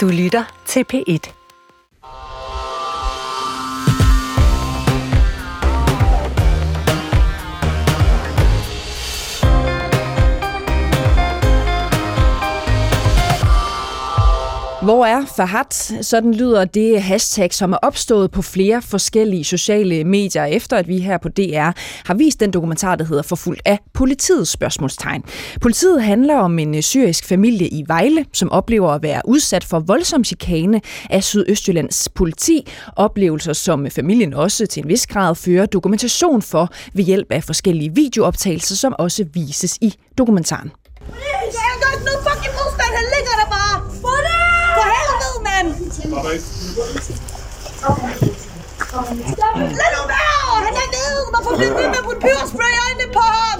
Du lytter til P1. Hvor er Fahad? Sådan lyder det hashtag, som er opstået på flere forskellige sociale medier, efter at vi her på DR har vist den dokumentar, der hedder Forfulgt af politiets spørgsmålstegn. Politiet handler om en øh, syrisk familie i Vejle, som oplever at være udsat for voldsom chikane af Sydøstjyllands politi. Oplevelser, som familien også til en vis grad fører dokumentation for ved hjælp af forskellige videooptagelser, som også vises i dokumentaren. Please, har ikke noget fucking modstand, han ligger der bare! For det! For helvede, mand! Lad nu være! Han er nede! Hvorfor bliver vi med at putte peberspray i øjnene på ham?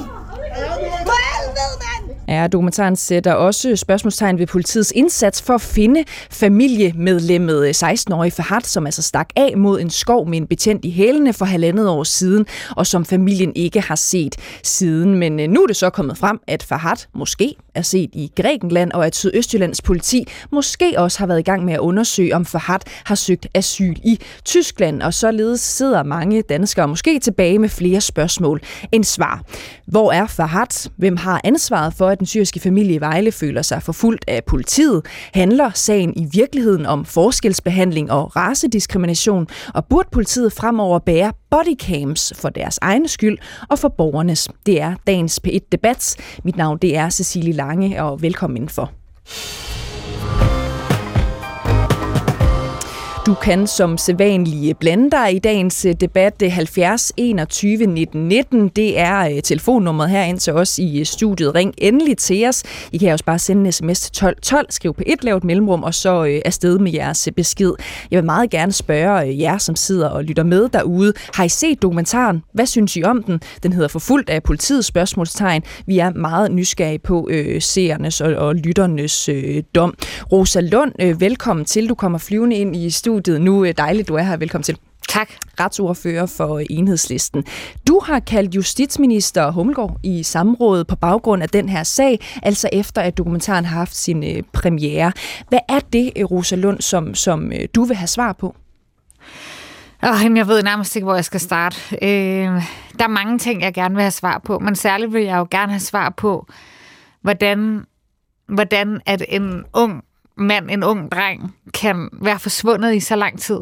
For helvede, mand! Ja, dokumentaren sætter også spørgsmålstegn ved politiets indsats for at finde familiemedlemmet øh, 16-årige Fahad, som altså stak af mod en skov med en betjent i hælene for halvandet år siden, og som familien ikke har set siden. Men øh, nu er det så kommet frem, at Fahad måske er set i Grækenland, og at Sydøstjyllands politi måske også har været i gang med at undersøge, om Fahad har søgt asyl i Tyskland, og således sidder mange danskere måske tilbage med flere spørgsmål end svar. Hvor er Fahad? Hvem har ansvaret for, at den syriske familie i Vejle føler sig forfulgt af politiet? Handler sagen i virkeligheden om forskelsbehandling og racediskrimination? Og burde politiet fremover bære bodycams for deres egen skyld og for borgernes? Det er dagens P1-debat. Mit navn det er Cecilie Lange, og velkommen indenfor. Du kan som sædvanlige blande dig i dagens øh, debat 70 21 19 19. Det er øh, telefonnummeret her ind til os i øh, studiet. Ring endelig til os. I kan også bare sende en sms til 12 12, skriv på et lavt mellemrum, og så afsted med jeres besked. Jeg vil meget gerne spørge jer, som sidder og lytter med derude. Har I set dokumentaren? Hvad synes I om den? Den hedder Forfulgt af politiets spørgsmålstegn. Vi er meget nysgerrige på øh, seernes og, og lytternes øh, dom. Rosa Lund, øh, velkommen til. Du kommer flyvende ind i studiet nu. Øh, Dejligt, du er her. Velkommen til. Tak. Retsordfører for enhedslisten. Du har kaldt justitsminister Hummelgaard i samrådet på baggrund af den her sag, altså efter at dokumentaren har haft sin øh, premiere. Hvad er det, øh, Rosa Lund, som, som øh, du vil have svar på? Oh, jeg ved nærmest ikke, hvor jeg skal starte. Øh, der er mange ting, jeg gerne vil have svar på, men særligt vil jeg jo gerne have svar på, hvordan, hvordan at en ung mand, en ung dreng, kan være forsvundet i så lang tid.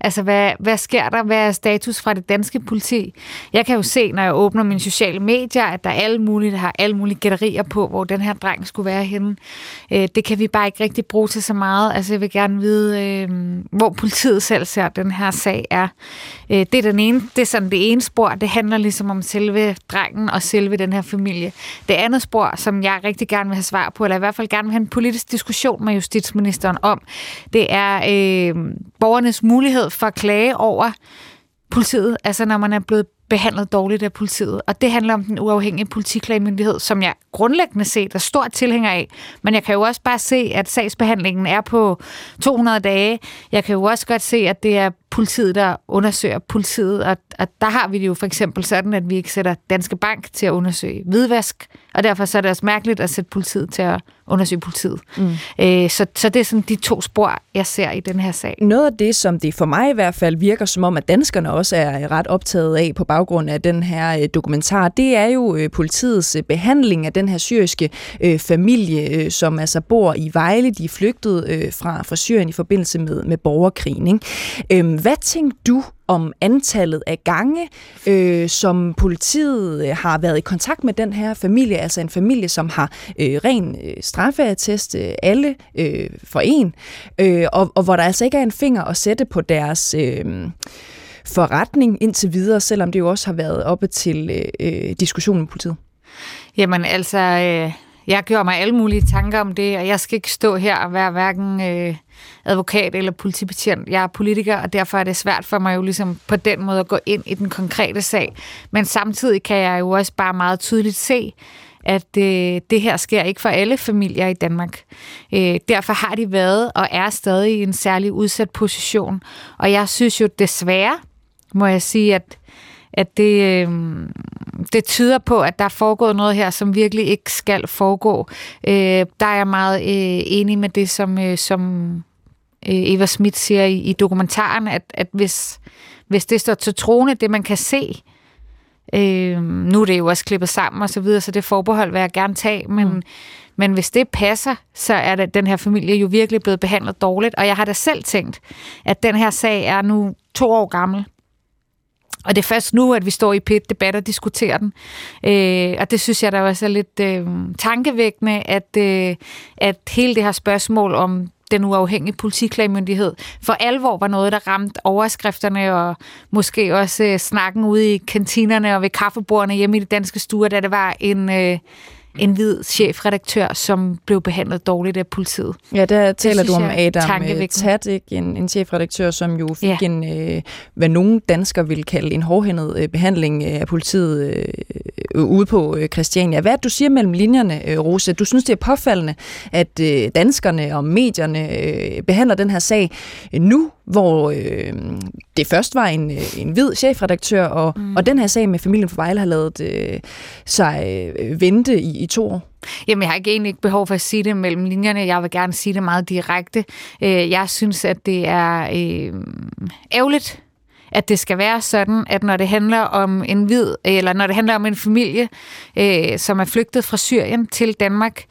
Altså, hvad, hvad sker der? Hvad er status fra det danske politi? Jeg kan jo se, når jeg åbner mine sociale medier, at der er alle mulige, der har alle mulige gætterier på, hvor den her dreng skulle være henne. Øh, det kan vi bare ikke rigtig bruge til så meget. Altså, jeg vil gerne vide, øh, hvor politiet selv ser, den her sag er. Øh, det er, den ene, det er sådan det ene spor. Det handler ligesom om selve drengen og selve den her familie. Det andet spor, som jeg rigtig gerne vil have svar på, eller i hvert fald gerne vil have en politisk diskussion med justitsministeren om, det er øh, borgernes mulighed for at klage over politiet, altså når man er blevet behandlet dårligt af politiet. Og det handler om den uafhængige politiklagemyndighed, som jeg grundlæggende set er stor tilhænger af. Men jeg kan jo også bare se, at sagsbehandlingen er på 200 dage. Jeg kan jo også godt se, at det er politiet, der undersøger politiet. Og, og der har vi det jo for eksempel sådan, at vi ikke sætter Danske Bank til at undersøge hvidvask. Og derfor så er det også mærkeligt at sætte politiet til at undersøge politiet. Mm. Øh, så, så det er sådan de to spor, jeg ser i den her sag. Noget af det, som det for mig i hvert fald virker som om, at danskerne også er ret optaget af på baggrund af den her øh, dokumentar, det er jo øh, politiets øh, behandling af den her syriske øh, familie, øh, som altså bor i Vejle. De er flygtet øh, fra, fra Syrien i forbindelse med, med borgerkrigen. Ikke? Øh, hvad tænker du om antallet af gange, øh, som politiet øh, har været i kontakt med den her familie, altså en familie, som har øh, ren øh, straffeattest, øh, alle øh, for en, øh, og, og hvor der altså ikke er en finger at sætte på deres... Øh, forretning indtil videre, selvom det jo også har været oppe til øh, øh diskussion med politiet? Jamen altså, øh, jeg gjorde mig alle mulige tanker om det, og jeg skal ikke stå her og være hverken øh, advokat eller politibetjent. Jeg er politiker, og derfor er det svært for mig jo ligesom på den måde at gå ind i den konkrete sag. Men samtidig kan jeg jo også bare meget tydeligt se, at øh, det her sker ikke for alle familier i Danmark. Øh, derfor har de været og er stadig i en særlig udsat position. Og jeg synes jo desværre, må jeg sige, at at det, øh, det tyder på, at der er foregået noget her, som virkelig ikke skal foregå. Øh, der er jeg meget øh, enig med det, som, øh, som Eva Schmidt siger i, i dokumentaren, at, at hvis, hvis det står til trone, det man kan se, øh, nu er det jo også klippet sammen og så videre, så det forbehold vil jeg gerne tage, men, mm. men hvis det passer, så er det, den her familie jo virkelig blevet behandlet dårligt, og jeg har da selv tænkt, at den her sag er nu to år gammel, og det er først nu, at vi står i pit debat og diskuterer den. Øh, og det synes jeg da også er lidt øh, tankevækkende, at, øh, at hele det her spørgsmål om den uafhængige politiklagmyndighed for alvor var noget, der ramte overskrifterne og måske også øh, snakken ude i kantinerne og ved kaffebordene hjemme i de danske stuer, da det var en... Øh, en hvid chefredaktør, som blev behandlet dårligt af politiet. Ja, der taler du om Adam øh, Tadik, en, en chefredaktør, som jo fik ja. en, øh, hvad nogen danskere vil kalde en hårdhændet øh, behandling øh, af politiet øh, ude på øh, Christiania. Hvad det, du siger mellem linjerne, øh, Rose? Du synes, det er påfaldende, at øh, danskerne og medierne øh, behandler den her sag nu, hvor øh, det først var en, øh, en hvid chefredaktør, og, mm. og den her sag med familien for Vejle har lavet øh, sig øh, vente i, i to år. Jamen, jeg har ikke egentlig ikke behov for at sige det mellem linjerne. Jeg vil gerne sige det meget direkte. Øh, jeg synes, at det er øh, ærgerligt, at det skal være sådan, at når det handler om en hvid, eller når det handler om en familie, øh, som er flygtet fra Syrien til Danmark,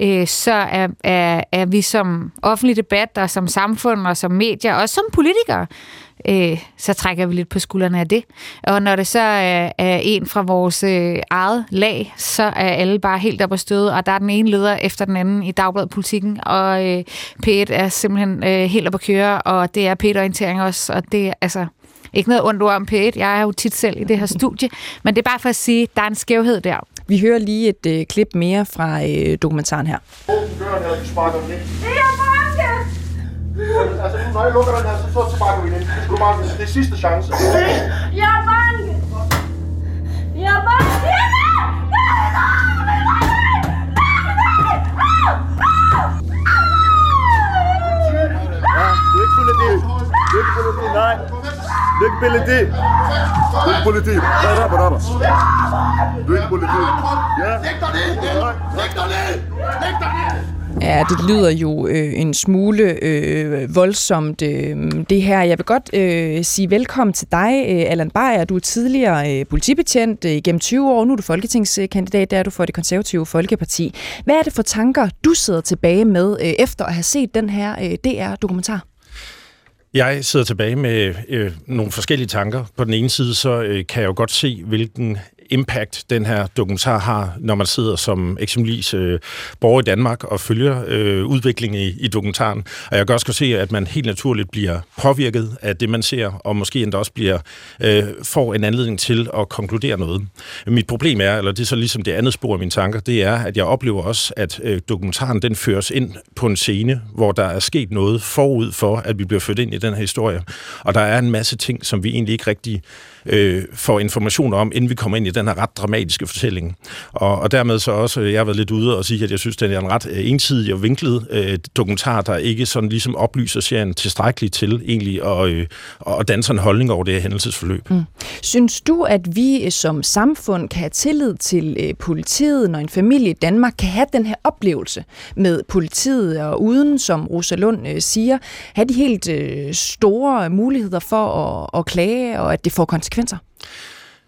øh, så er, er, er vi som offentlig debat, og som samfund, og som medier, og som politikere, øh, så trækker vi lidt på skuldrene af det. Og når det så er, er en fra vores øh, eget lag, så er alle bare helt op og støde, og der er den ene leder efter den anden i Dagbladet Politikken, og øh, P1 er simpelthen øh, helt op at køre, og det er P1-orientering også, og det er altså ikke noget ondt ord om P1, jeg er jo tit selv i det her studie, men det er bare for at sige, at der er en skævhed der. Vi hører lige et øh, klip mere fra øh, dokumentaren her. Det er! Altså, når jeg lukker den her, så, så sparker vi den. Det, skal du bare, det er sidste chance. Jeg er bange! Jeg er bange! Jeg er Ja, du er ikke politi. Du er ikke politi, nej. Du er ikke politi. Du er ikke politi. Hvad er der, hvad er er ikke politi. Ja. Læg dig ned. Læg dig ned. Læg dig ned. Ja, det lyder jo øh, en smule øh, voldsomt, øh, det her. Jeg vil godt øh, sige velkommen til dig, øh, Allan Beyer. Du er tidligere øh, politibetjent øh, gennem 20 år. Nu er du folketingskandidat, der er du for det konservative Folkeparti. Hvad er det for tanker, du sidder tilbage med, øh, efter at have set den her øh, DR-dokumentar? Jeg sidder tilbage med øh, nogle forskellige tanker. På den ene side, så øh, kan jeg jo godt se, hvilken impact den her dokumentar har, når man sidder som eksempelvis øh, borger i Danmark og følger øh, udviklingen i, i dokumentaren. Og jeg kan også se, at man helt naturligt bliver påvirket af det, man ser, og måske endda også bliver øh, får en anledning til at konkludere noget. Mit problem er, eller det er så ligesom det andet spor af mine tanker, det er, at jeg oplever også, at øh, dokumentaren den føres ind på en scene, hvor der er sket noget forud for, at vi bliver ført ind i den her historie. Og der er en masse ting, som vi egentlig ikke rigtig øh, får information om, inden vi kommer ind i den her ret dramatiske fortælling. Og, og dermed så også, øh, jeg har været lidt ude og sige, at jeg synes, det er en ret øh, ensidig og vinklet øh, dokumentar, der ikke sådan ligesom oplyser serien tilstrækkeligt til egentlig at, øh, at danse en holdning over det her hændelsesforløb. Mm. Synes du, at vi som samfund kan have tillid til øh, politiet, når en familie i Danmark kan have den her oplevelse med politiet, og uden, som Rosa Lund øh, siger, have de helt øh, store muligheder for at, at klage, og at det får konsekvenser konsekvenser?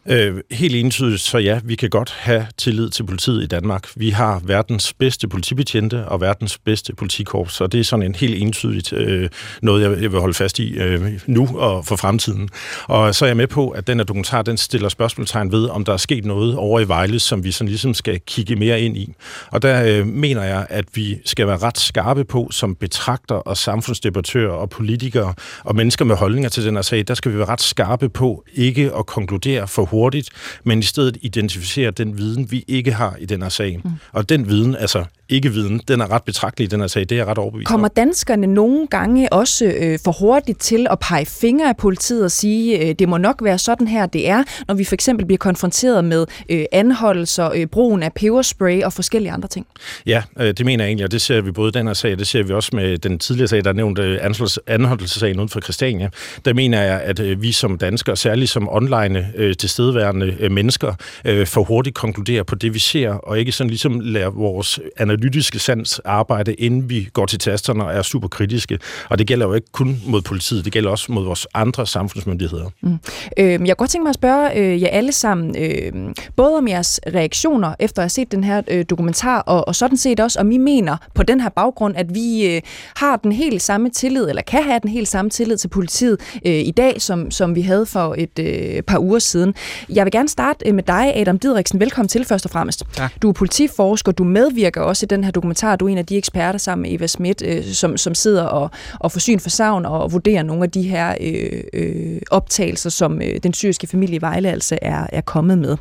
Øh, helt entydigt, så ja, vi kan godt have tillid til politiet i Danmark. Vi har verdens bedste politibetjente og verdens bedste politikorps, og det er sådan en helt entydigt øh, noget, jeg, jeg vil holde fast i øh, nu og for fremtiden. Og så er jeg med på, at den her dokumentar, den stiller spørgsmålstegn ved, om der er sket noget over i Vejle, som vi sådan ligesom skal kigge mere ind i. Og der øh, mener jeg, at vi skal være ret skarpe på, som betragter og samfundsdebattører og politikere og mennesker med holdninger til den her sag, der skal vi være ret skarpe på ikke at konkludere for hurtigt, men i stedet identificere den viden, vi ikke har i den her sag. Mm. Og den viden, altså ikke viden, den er ret betragtelig i den her sag, det er jeg ret overbevist Kommer danskerne nogle gange også øh, for hurtigt til at pege fingre af politiet og sige, øh, det må nok være sådan her, det er, når vi for eksempel bliver konfronteret med øh, anholdelser, øh, brugen af peberspray og forskellige andre ting? Ja, øh, det mener jeg egentlig, og det ser vi både i den her sag, det ser vi også med den tidligere sag, der er nævnt øh, anholdelsessagen uden for Christiania. Der mener jeg, at øh, vi som danskere, særligt som online øh, tilstedeværende øh, mennesker, øh, for hurtigt konkluderer på det, vi ser, og ikke sådan ligesom lærer vores analyse analytiske sans arbejde, inden vi går til tasterne og er super kritiske. Og det gælder jo ikke kun mod politiet, det gælder også mod vores andre samfundsmyndigheder. Mm. Øh, jeg kunne godt tænke mig at spørge øh, jer alle sammen, øh, både om jeres reaktioner efter at have set den her øh, dokumentar, og, og sådan set også, om I mener på den her baggrund, at vi øh, har den helt samme tillid, eller kan have den helt samme tillid til politiet øh, i dag, som, som vi havde for et øh, par uger siden. Jeg vil gerne starte øh, med dig, Adam Didriksen. Velkommen til først og fremmest. Tak. Du er politiforsker, du medvirker også den her dokumentar. Du er en af de eksperter sammen med Eva Schmidt, øh, som, som sidder og, og får syn for savn og vurderer nogle af de her øh, øh, optagelser, som øh, den syriske familie i Vejle altså er, er kommet med.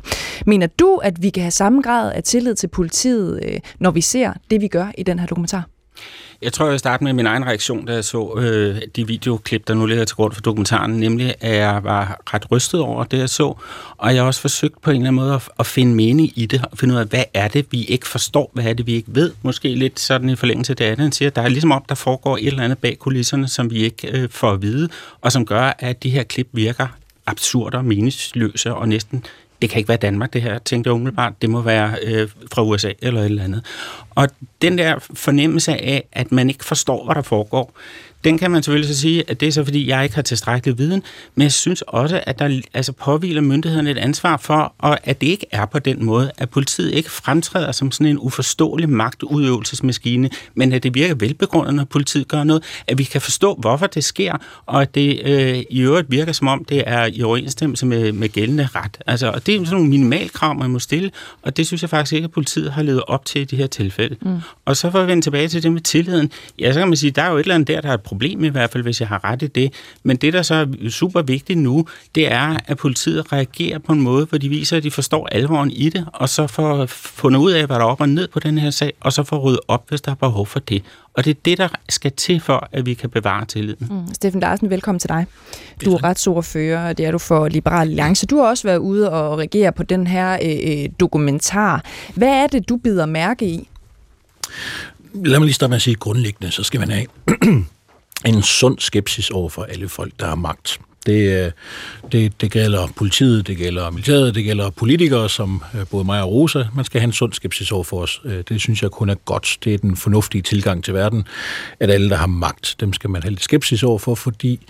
Mener du, at vi kan have samme grad af tillid til politiet, øh, når vi ser det, vi gør i den her dokumentar? Jeg tror, jeg vil starte med min egen reaktion, da jeg så øh, de videoklip, der nu ligger til grund for dokumentaren, nemlig at jeg var ret rystet over det, jeg så, og jeg har også forsøgt på en eller anden måde at, at finde mening i det, og finde ud af, hvad er det, vi ikke forstår, hvad er det, vi ikke ved. Måske lidt sådan i forlængelse af det andet, siger, der er ligesom op, der foregår et eller andet bag kulisserne, som vi ikke øh, får at vide, og som gør, at de her klip virker absurde og meningsløse og næsten det kan ikke være Danmark, det her, tænkte jeg umiddelbart. Det må være øh, fra USA eller et eller andet. Og den der fornemmelse af, at man ikke forstår, hvad der foregår, den kan man selvfølgelig så sige, at det er så fordi, jeg ikke har tilstrækkelig viden, men jeg synes også, at der altså påviler myndighederne et ansvar for, og at det ikke er på den måde, at politiet ikke fremtræder som sådan en uforståelig magtudøvelsesmaskine, men at det virker velbegrundet, når politiet gør noget, at vi kan forstå, hvorfor det sker, og at det øh, i øvrigt virker som om, det er i overensstemmelse med, med gældende ret. Altså, og det er sådan nogle minimalkrav, man må stille, og det synes jeg faktisk ikke, at politiet har levet op til i de her tilfælde. Mm. Og så for at vende tilbage til det med tilliden, ja, så kan man sige, der er jo et eller andet der, der er et problem i hvert fald, hvis jeg har ret i det. Men det, der så er super vigtigt nu, det er, at politiet reagerer på en måde, hvor de viser, at de forstår alvoren i det, og så får fundet ud af, hvad der er op og ned på den her sag, og så får ryddet op, hvis der er behov for det. Og det er det, der skal til for, at vi kan bevare tilliden. Mm. Steffen Larsen, velkommen til dig. Du er retsordfører, og det er du for Liberal Alliance. Du har også været ude og reagere på den her øh, øh dokumentar. Hvad er det, du bider mærke i? Lad mig lige starte med at sige, grundlæggende, så skal man have en sund skepsis over for alle folk, der har magt. Det, øh, det, det gælder politiet, det gælder militæret, det gælder politikere, som øh, både mig og Rosa. Man skal have en sund skepsis over for os. Øh, det synes jeg kun er godt. Det er den fornuftige tilgang til verden, at alle, der har magt, dem skal man have lidt skepsis over for, fordi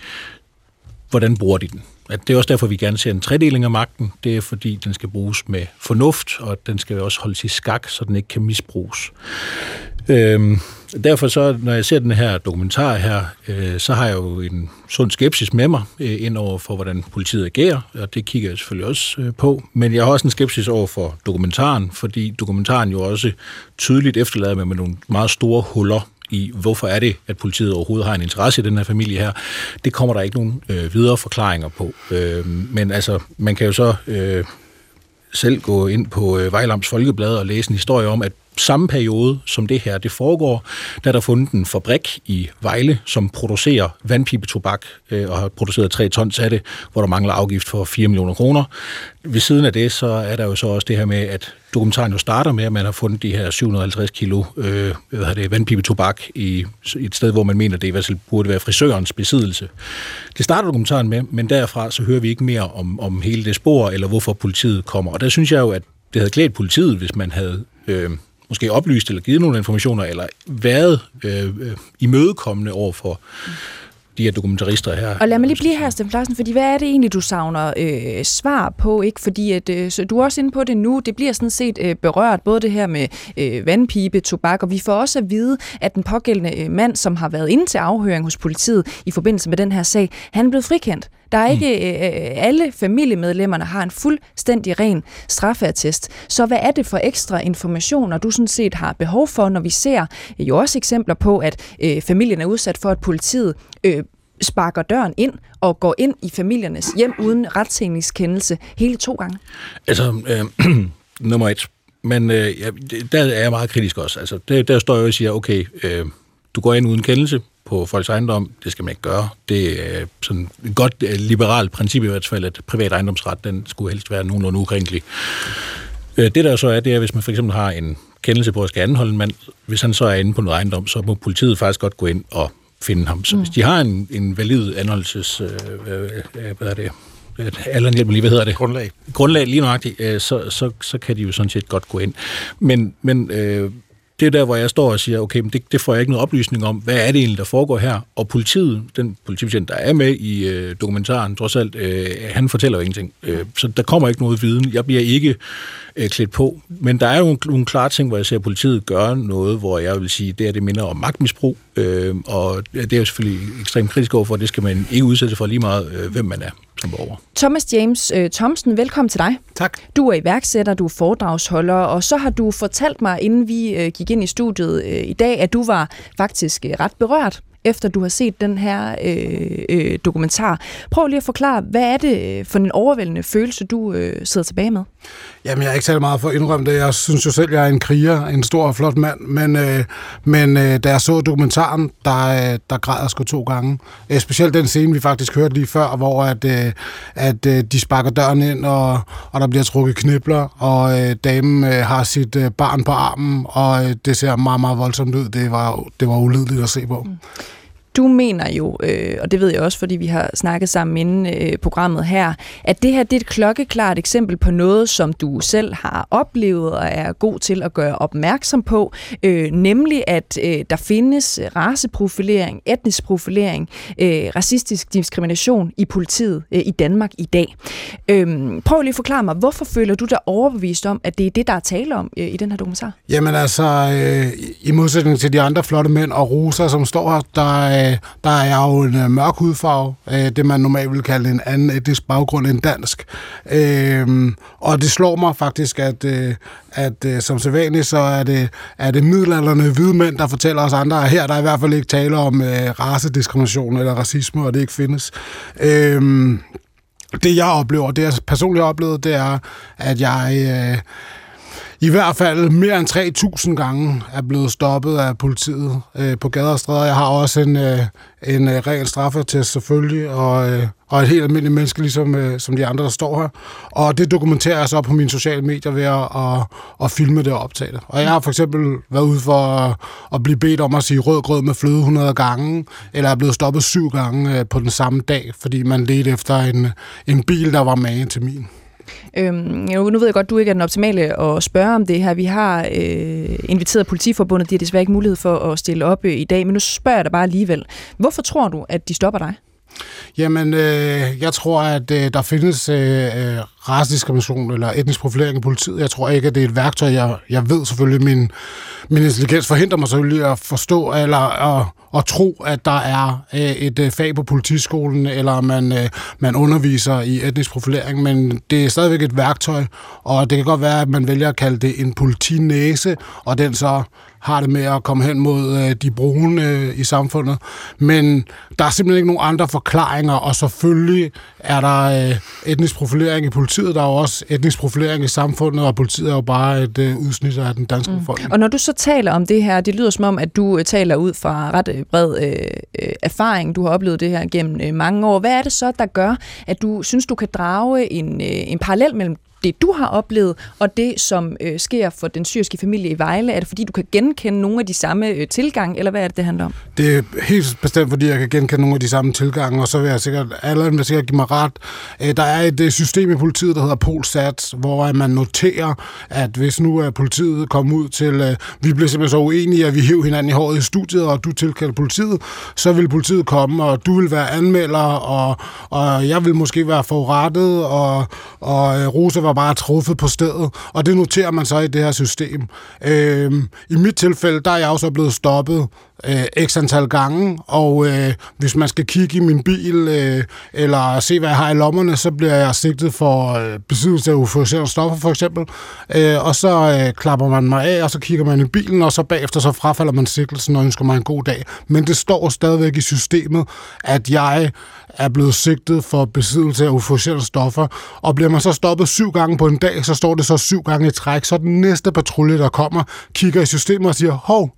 hvordan bruger de den? At det er også derfor, vi gerne ser en tredeling af magten. Det er fordi, den skal bruges med fornuft, og den skal også holdes i skak, så den ikke kan misbruges. Øhm, derfor så, når jeg ser den her dokumentar her, øh, så har jeg jo en sund skepsis med mig øh, ind over for, hvordan politiet agerer, og det kigger jeg selvfølgelig også øh, på. Men jeg har også en skepsis over for dokumentaren, fordi dokumentaren jo også tydeligt efterlader mig med nogle meget store huller i, hvorfor er det, at politiet overhovedet har en interesse i den her familie her. Det kommer der ikke nogen øh, videre forklaringer på. Øh, men altså, man kan jo så øh, selv gå ind på øh, Vejlams Folkeblad og læse en historie om, at samme periode, som det her det foregår, der er der fundet en fabrik i Vejle, som producerer vandpibetobak øh, og har produceret 3 tons af det, hvor der mangler afgift for 4 millioner kroner. Ved siden af det, så er der jo så også det her med, at dokumentaren jo starter med, at man har fundet de her 750 kilo øh, hvad det, vandpibetobak i, i et sted, hvor man mener, det i hvert fald burde være frisørens besiddelse. Det starter dokumentaren med, men derfra så hører vi ikke mere om, om hele det spor, eller hvorfor politiet kommer. Og der synes jeg jo, at det havde klædt politiet, hvis man havde øh, måske oplyst eller givet nogle informationer, eller været øh, øh, imødekommende over for de her dokumentarister her. Og lad mig lige blive her, Sten Larsen, fordi hvad er det egentlig, du savner øh, svar på? ikke? Fordi at, øh, så du er også inde på det nu, det bliver sådan set øh, berørt, både det her med øh, vandpipe, tobak, og vi får også at vide, at den pågældende øh, mand, som har været inde til afhøring hos politiet i forbindelse med den her sag, han er blevet frikendt. Der er ikke, mm. øh, alle familiemedlemmerne har en fuldstændig ren straffeattest. Så hvad er det for ekstra informationer, du sådan set har behov for, når vi ser jo også eksempler på, at øh, familien er udsat for, at politiet øh, sparker døren ind og går ind i familiernes hjem uden retshængningskendelse hele to gange? Altså, øh, nummer et. Men øh, der er jeg meget kritisk også. Altså, der, der står jeg og siger, okay, øh, du går ind uden kendelse på folks ejendom. Det skal man ikke gøre. Det er sådan et godt øh, liberalt princip i hvert fald, at privat ejendomsret, den skulle helst være nogenlunde ukrænkelig. Øh, det der så er, det er, hvis man for eksempel har en kendelse på at skal anholde en mand, hvis han så er inde på noget ejendom, så må politiet faktisk godt gå ind og finde ham. Så mm. hvis de har en, en valid anholdelses... Øh, øh, hvad er det? Allan hjælp lige, hvad hedder det? Grundlag. Grundlag, lige nøjagtigt, øh, så, så, så kan de jo sådan set godt gå ind. Men, men øh, det er der, hvor jeg står og siger, okay, men det, det får jeg ikke noget oplysning om. Hvad er det egentlig, der foregår her? Og politiet, den politibetjent, der er med i øh, dokumentaren, trods alt, øh, han fortæller jo ingenting. Øh, så der kommer ikke noget viden. Jeg bliver ikke øh, klædt på. Men der er jo nogle klare ting, hvor jeg ser politiet gøre noget, hvor jeg vil sige, det er det minder om magtmisbrug. Øh, og det er jo selvfølgelig ekstremt kritisk overfor, det skal man ikke udsætte for lige meget, øh, hvem man er som borger. Thomas James øh, Thomsen, velkommen til dig. Tak. Du er iværksætter, du er foredragsholder, og så har du fortalt mig, inden vi øh, gik ind i studiet øh, i dag, at du var faktisk øh, ret berørt efter du har set den her øh, øh, dokumentar. Prøv lige at forklare, hvad er det for en overvældende følelse, du øh, sidder tilbage med? Jamen, jeg er ikke særlig meget for at indrømme det. Jeg synes jo selv, jeg er en kriger, en stor og flot mand. Men, øh, men øh, da jeg så dokumentaren, der, øh, der græd jeg sgu to gange. Øh, specielt den scene, vi faktisk hørte lige før, hvor at, øh, at øh, de sparker døren ind, og, og der bliver trukket knibler, og øh, damen øh, har sit øh, barn på armen, og øh, det ser meget, meget voldsomt ud. Det var, det var ulideligt at se på. Mm. Du mener jo, øh, og det ved jeg også, fordi vi har snakket sammen inden øh, programmet her, at det her det er et klokkeklart eksempel på noget, som du selv har oplevet og er god til at gøre opmærksom på, øh, nemlig at øh, der findes raceprofilering, etnisk profilering, øh, racistisk diskrimination i politiet øh, i Danmark i dag. Øh, prøv lige at forklare mig, hvorfor føler du dig overbevist om, at det er det, der er tale om øh, i den her dokumentar? Jamen altså, øh, i modsætning til de andre flotte mænd og roser, som står her, der øh, der er jeg jo en øh, mørk hudfarve, øh, det man normalt vil kalde en anden etnisk baggrund end dansk. Øh, og det slår mig faktisk, at, øh, at øh, som sædvanligt, så er det, er det middelalderne hvide mænd, der fortæller os andre, at her der er i hvert fald ikke tale om øh, racediskrimination eller racisme, og det ikke findes. Øh, det jeg oplever, det jeg personligt har oplevet, det er, at jeg... Øh, i hvert fald mere end 3.000 gange er blevet stoppet af politiet øh, på gader og stræder. Jeg har også en, øh, en øh, ren straffetest selvfølgelig, og, øh, og et helt almindeligt menneske, ligesom øh, som de andre, der står her. Og det dokumenterer jeg så på mine sociale medier ved at, at, at filme det og optage det. Og jeg har for eksempel været ude for at, at blive bedt om at sige rød grød med fløde 100 gange, eller er blevet stoppet syv gange øh, på den samme dag, fordi man ledte efter en, en bil, der var magen til min. Øhm, nu ved jeg godt, du ikke er den optimale at spørge om det her. Vi har øh, inviteret politiforbundet, de har desværre ikke mulighed for at stille op øh, i dag, men nu spørger jeg dig bare alligevel. Hvorfor tror du, at de stopper dig? Jamen, øh, jeg tror, at øh, der findes øh, øh racediskrimination eller etnisk profilering i politiet. Jeg tror ikke, at det er et værktøj. Jeg, jeg ved selvfølgelig, min, min intelligens forhindrer mig selvfølgelig at forstå eller at, at tro, at der er øh, et øh, fag på politiskolen, eller man, øh, man underviser i etnisk profilering, men det er stadigvæk et værktøj, og det kan godt være, at man vælger at kalde det en politinæse, og den så har det med at komme hen mod øh, de brune øh, i samfundet. Men der er simpelthen ikke nogen andre forklaringer, og selvfølgelig er der øh, etnisk profilering i politiet, der er jo også etnisk profilering i samfundet, og politiet er jo bare et øh, udsnit af den danske mm. befolkning. Og når du så taler om det her, det lyder som om, at du øh, taler ud fra ret øh, bred øh, øh, erfaring, du har oplevet det her gennem øh, mange år. Hvad er det så, der gør, at du synes, du kan drage en, øh, en parallel mellem det, du har oplevet, og det, som øh, sker for den syriske familie i Vejle? Er det, fordi du kan genkende nogle af de samme øh, tilgange, eller hvad er det, det handler om? Det er helt bestemt, fordi jeg kan genkende nogle af de samme tilgange, og så vil jeg sikkert, alle vil sikkert give mig ret. Øh, der er et øh, system i politiet, der hedder Polsat, hvor øh, man noterer, at hvis nu er politiet kommet ud til, øh, vi bliver simpelthen så uenige, at vi hiver hinanden i håret i studiet, og du tilkalder politiet, så vil politiet komme, og du vil være anmelder, og, og jeg vil måske være forurettet, og, og øh, Rosa var var bare truffet på stedet, og det noterer man så i det her system. Øh, I mit tilfælde, der er jeg også blevet stoppet øh, x antal gange, og øh, hvis man skal kigge i min bil, øh, eller se, hvad jeg har i lommerne, så bliver jeg sigtet for øh, besiddelse af euforiserende stoffer, for eksempel. Øh, og så øh, klapper man mig af, og så kigger man i bilen, og så bagefter så frafalder man sigtelsen og ønsker mig en god dag. Men det står stadigvæk i systemet, at jeg er blevet sigtet for besiddelse af euforiserende stoffer, og bliver man så stoppet syv gange på en dag, så står det så syv gange i træk, så den næste patrulje, der kommer, kigger i systemet og siger, hov,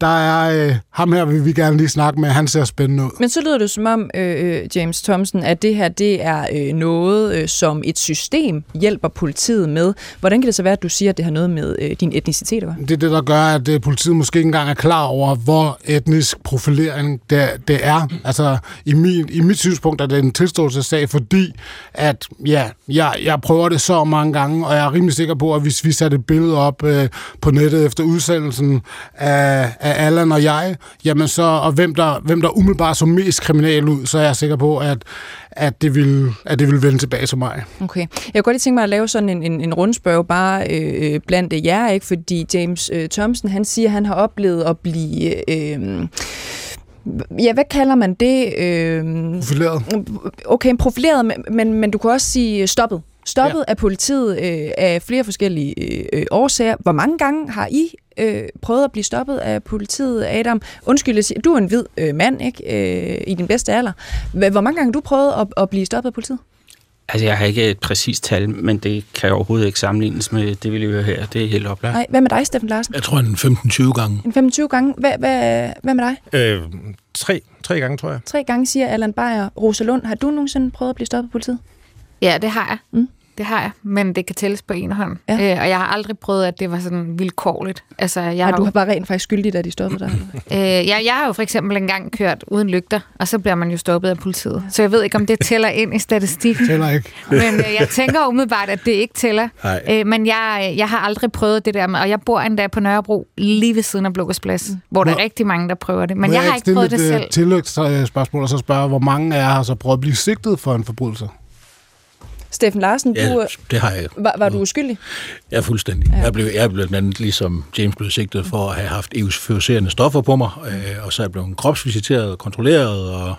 der er øh, ham her, vil vi gerne lige snakke med, han ser spændende ud. Men så lyder det som om, øh, James Thompson, at det her det er øh, noget, øh, som et system hjælper politiet med. Hvordan kan det så være, at du siger, at det har noget med øh, din etnicitet at gøre? Det er det, der gør, at øh, politiet måske ikke engang er klar over, hvor etnisk profilering det, det er. Altså, i, min, i mit synspunkt er det en tilståelsessag, fordi at, ja, jeg, jeg prøver det så mange gange, og jeg er rimelig sikker på, at hvis vi satte et billede op øh, på nettet efter udsendelsen af, af Allan og jeg, jamen så, og hvem der, hvem der umiddelbart så mest kriminal ud, så er jeg sikker på, at, at, det, vil, at det vil vende tilbage til mig. Okay. Jeg kunne godt lige tænke mig at lave sådan en, en, en rundspørg bare øh, blandt jer, ikke? fordi James øh, Thompson, han siger, at han har oplevet at blive... Øh, Ja, hvad kalder man det? Øh, profileret. Okay, profileret, men, men, men du kan også sige stoppet. Stoppet ja. af politiet øh, af flere forskellige øh, årsager. Hvor mange gange har I øh, prøvet at blive stoppet af politiet, Adam? Undskyld, du er en hvid øh, mand, ikke? Øh, I din bedste alder. Hvor mange gange har du prøvet at, at blive stoppet af politiet? Altså, jeg har ikke et præcist tal, men det kan overhovedet ikke sammenlignes med det, vi lever her. Det er helt oplagt. Nej, hvad med dig, Steffen Larsen? Jeg tror, en 15-20 gange. En 15-20 gange. Hvad, hvad, hvad med dig? Øh, tre, tre gange, tror jeg. Tre gange, siger Allan Beyer. Rosalund, har du nogensinde prøvet at blive stoppet af politiet? Ja, det har jeg. Mm det har jeg, men det kan tælles på en hånd. Ja. Øh, og jeg har aldrig prøvet, at det var sådan vilkårligt. Altså, jeg har du har bare rent faktisk skyldig, da de stoppede dig? øh, jeg, jeg har jo for eksempel engang kørt uden lygter, og så bliver man jo stoppet af politiet. Så jeg ved ikke, om det tæller ind i statistikken. tæller ikke. men øh, jeg tænker umiddelbart, at det ikke tæller. Øh, men jeg, jeg har aldrig prøvet det der med, og jeg bor endda på Nørrebro, lige ved siden af Blågårdsplads, mm. hvor der er rigtig mange, der prøver det. Men jeg, jeg har ikke prøvet det selv. Jeg spørgsmål og så spørge, hvor mange af jer har så prøvet at blive sigtet for en forbrydelse? Steffen Larsen, ja, du, det har jeg. Var, var du uskyldig? Ja, fuldstændig. Ja. Jeg blev, jeg blev blandt andet, ligesom James blev sigtet for at have haft euforiserende stoffer på mig, øh, og så er jeg blevet kropsvisiteret og kontrolleret, og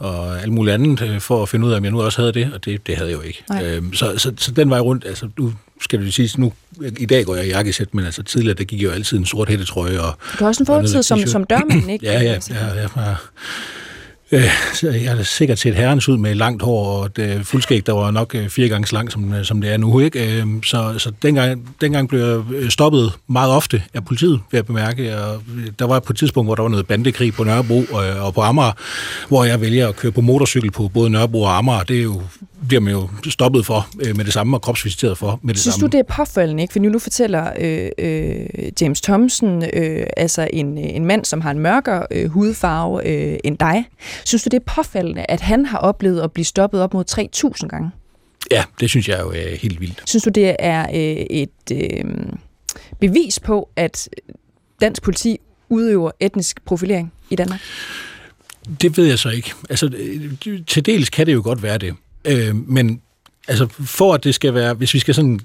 og alt muligt andet, øh, for at finde ud af, om jeg nu også havde det, og det, det havde jeg jo ikke. Øhm, så, så, så den vej rundt, altså du skal du sige, nu, i dag går jeg i jakkesæt, men altså tidligere, der gik jeg jo altid en sort hættetrøje. Og, du har også en fortid som, som dørmand, ikke? ja, ja, ja, ja, ja Øh, jeg er sikkert set herrens ud med langt hår og et øh, fuldskæg, der var nok øh, fire gange så langt, som, øh, som det er nu. Ikke? Øh, så så dengang, dengang blev jeg øh, stoppet meget ofte af politiet, vil jeg bemærke. Og øh, der var på et tidspunkt, hvor der var noget bandekrig på Nørrebro øh, og på Amager, hvor jeg vælger at køre på motorcykel på både Nørrebro og Amager. Det er jo bliver man jo stoppet for øh, med det samme og kropsvisiteret for med det Synes samme. du, det er påfaldende, ikke? For nu, nu fortæller øh, øh, James Thompson, øh, altså en, en mand, som har en mørkere øh, hudfarve øh, end dig. Synes du, det er påfaldende, at han har oplevet at blive stoppet op mod 3.000 gange? Ja, det synes jeg jo er helt vildt. Synes du, det er øh, et øh, bevis på, at dansk politi udøver etnisk profilering i Danmark? Det ved jeg så ikke. Altså, øh, til dels kan det jo godt være det. Øh, men altså for at det skal være, hvis vi skal sådan,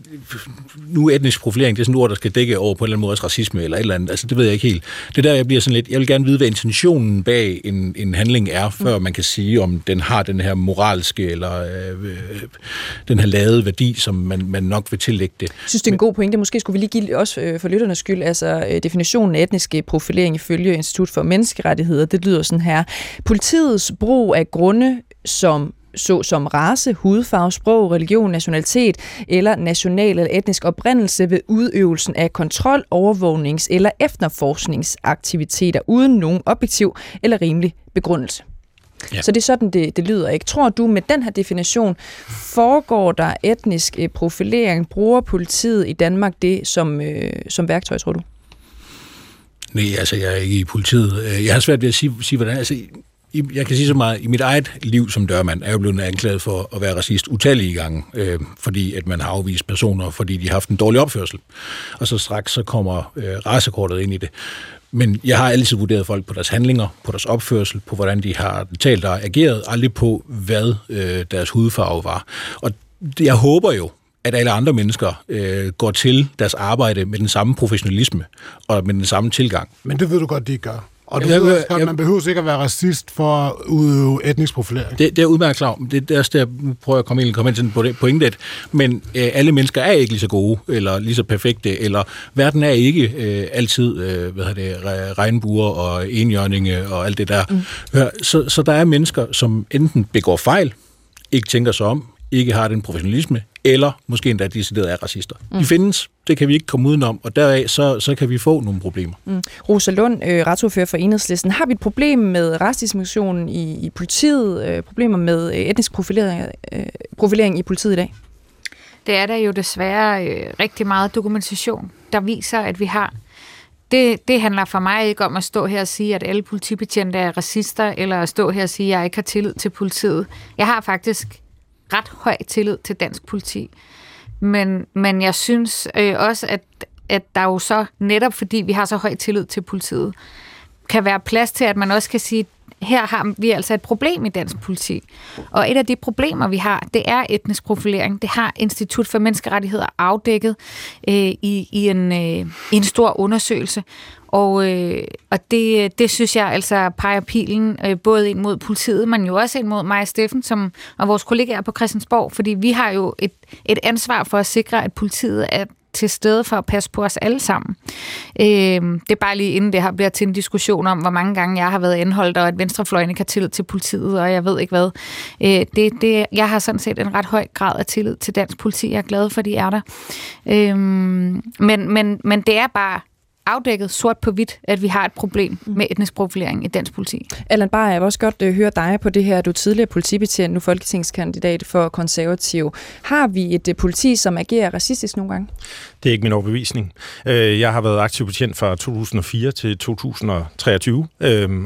nu etnisk profilering, det er sådan et ord, der skal dække over på en eller anden måde også racisme eller et eller andet, altså det ved jeg ikke helt. Det er der, jeg bliver sådan lidt, jeg vil gerne vide, hvad intentionen bag en, en handling er, før man kan sige, om den har den her moralske eller øh, øh, den her lavede værdi, som man, man nok vil tillægge det. Jeg synes, det er en god pointe. Måske skulle vi lige give også øh, for lytternes skyld, altså øh, definitionen af etnisk profilering ifølge Institut for Menneskerettigheder, det lyder sådan her. Politiets brug af grunde, som såsom race, hudfarve, sprog, religion, nationalitet eller national eller etnisk oprindelse ved udøvelsen af kontrol, overvågnings- eller efterforskningsaktiviteter uden nogen objektiv eller rimelig begrundelse. Ja. Så det er sådan, det, det lyder. Ikke? Tror du, med den her definition, foregår der etnisk øh, profilering? Bruger politiet i Danmark det som, øh, som værktøj, tror du? Nej, altså jeg er ikke i politiet. Jeg har svært ved at sige, sige hvordan... Altså, jeg kan sige så meget, i mit eget liv som dørmand er jeg blevet anklaget for at være racist utallige gange, øh, fordi at man har afvist personer, fordi de har haft en dårlig opførsel. Og så straks så kommer øh, racekortet ind i det. Men jeg har altid vurderet folk på deres handlinger, på deres opførsel, på hvordan de har talt og ageret, aldrig på, hvad øh, deres hudfarve var. Og jeg håber jo, at alle andre mennesker øh, går til deres arbejde med den samme professionalisme og med den samme tilgang. Men det ved du godt, de ikke gør. Og du jeg, også godt, man behøver ikke at være racist for at udøve etnisk profilering. Det, det er udmærket klar. Det, det er også der, nu prøver jeg at komme ind, komme ind til på det pointe, men øh, alle mennesker er ikke lige så gode, eller lige så perfekte, eller verden er ikke øh, altid øh, hvad det, regnbuer og enhjørninge og alt det der. Mm. Så, så der er mennesker, som enten begår fejl, ikke tænker sig om, ikke har den professionalisme, eller måske endda decideret er racister. Mm. De findes, det kan vi ikke komme udenom, og deraf så, så kan vi få nogle problemer. Mm. Rosa Lund, øh, retsordfører for Enhedslisten. Har vi et problem med retsdiskriminationen i, i politiet, øh, problemer med øh, etnisk profilering, øh, profilering i politiet i dag? Det er der jo desværre øh, rigtig meget dokumentation, der viser, at vi har. Det, det handler for mig ikke om at stå her og sige, at alle politibetjente er racister, eller at stå her og sige, at jeg ikke har tillid til politiet. Jeg har faktisk ret høj tillid til dansk politi. Men, men jeg synes øh, også, at, at der jo så, netop fordi vi har så høj tillid til politiet, kan være plads til, at man også kan sige, her har vi altså et problem i dansk politi. Og et af de problemer, vi har, det er etnisk profilering. Det har Institut for Menneskerettigheder afdækket øh, i, i, en, øh, i en stor undersøgelse. Og, øh, og det, det synes jeg altså peger pilen øh, både ind mod politiet, men jo også ind mod mig og Steffen som, og vores kollegaer på Christiansborg, fordi vi har jo et, et ansvar for at sikre, at politiet er til stede for at passe på os alle sammen. Øh, det er bare lige inden det her bliver til en diskussion om, hvor mange gange jeg har været indholdt, og at venstrefløjen ikke har tillid til politiet, og jeg ved ikke hvad. Øh, det, det, jeg har sådan set en ret høj grad af tillid til dansk politi. Jeg er glad for, at de er der. Øh, men, men, men det er bare afdækket sort på hvidt, at vi har et problem mm. med etnisk profilering i dansk politi. Allan Bayer, jeg vil også godt uh, høre dig på det her. Du er tidligere politibetjent, nu folketingskandidat for konservativ. Har vi et uh, politi, som agerer racistisk nogle gange? Det er ikke min overbevisning. Øh, jeg har været aktiv betjent fra 2004 til 2023,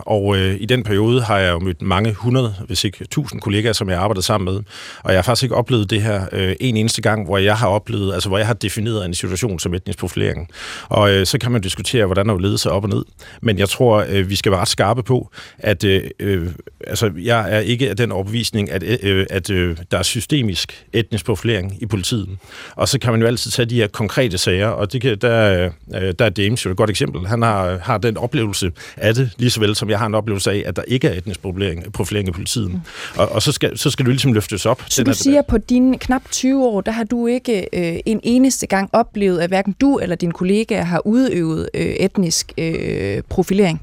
og øhm, øh, i den periode har jeg jo mødt mange hundrede, hvis ikke tusind kollegaer, som jeg har arbejdet sammen med. Og jeg har faktisk ikke oplevet det her øh, en eneste gang, hvor jeg har oplevet, altså hvor jeg har defineret en situation som etnisk profilering. Og så kan man diskutere, hvordan der vil sig op og ned. Men jeg tror, vi skal være ret skarpe på, at øh, altså, jeg er ikke af den overbevisning, at, øh, at øh, der er systemisk etnisk profilering i politiet. Og så kan man jo altid tage de her konkrete sager, og det kan, der, øh, der er James jo et godt eksempel. Han har, har den oplevelse af det, lige så vel som jeg har en oplevelse af, at der ikke er etnisk profilering, profilering i politiet. Mm. Og, og så, skal, så skal du ligesom løftes op. Så du siger, på dine knap 20 år, der har du ikke øh, en eneste gang oplevet, at hverken du eller dine kollegaer har udøvet øh, etnisk øh, profilering?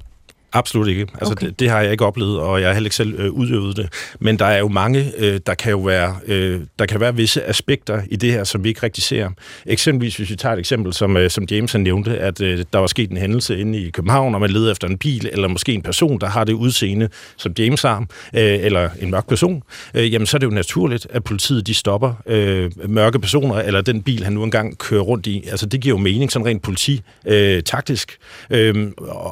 Absolut ikke. Altså, okay. det, det har jeg ikke oplevet, og jeg har heller ikke selv øh, udøvet det. Men der er jo mange, øh, der kan jo være, øh, der kan være visse aspekter i det her, som vi ikke rigtig ser. Eksempelvis, hvis vi tager et eksempel, som, øh, som James nævnte, at øh, der var sket en hændelse inde i København, og man leder efter en bil, eller måske en person, der har det udseende, som James har, øh, eller en mørk person, øh, jamen så er det jo naturligt, at politiet de stopper øh, mørke personer, eller den bil, han nu engang kører rundt i. Altså det giver jo mening, sådan rent politi øh, taktisk. Øh,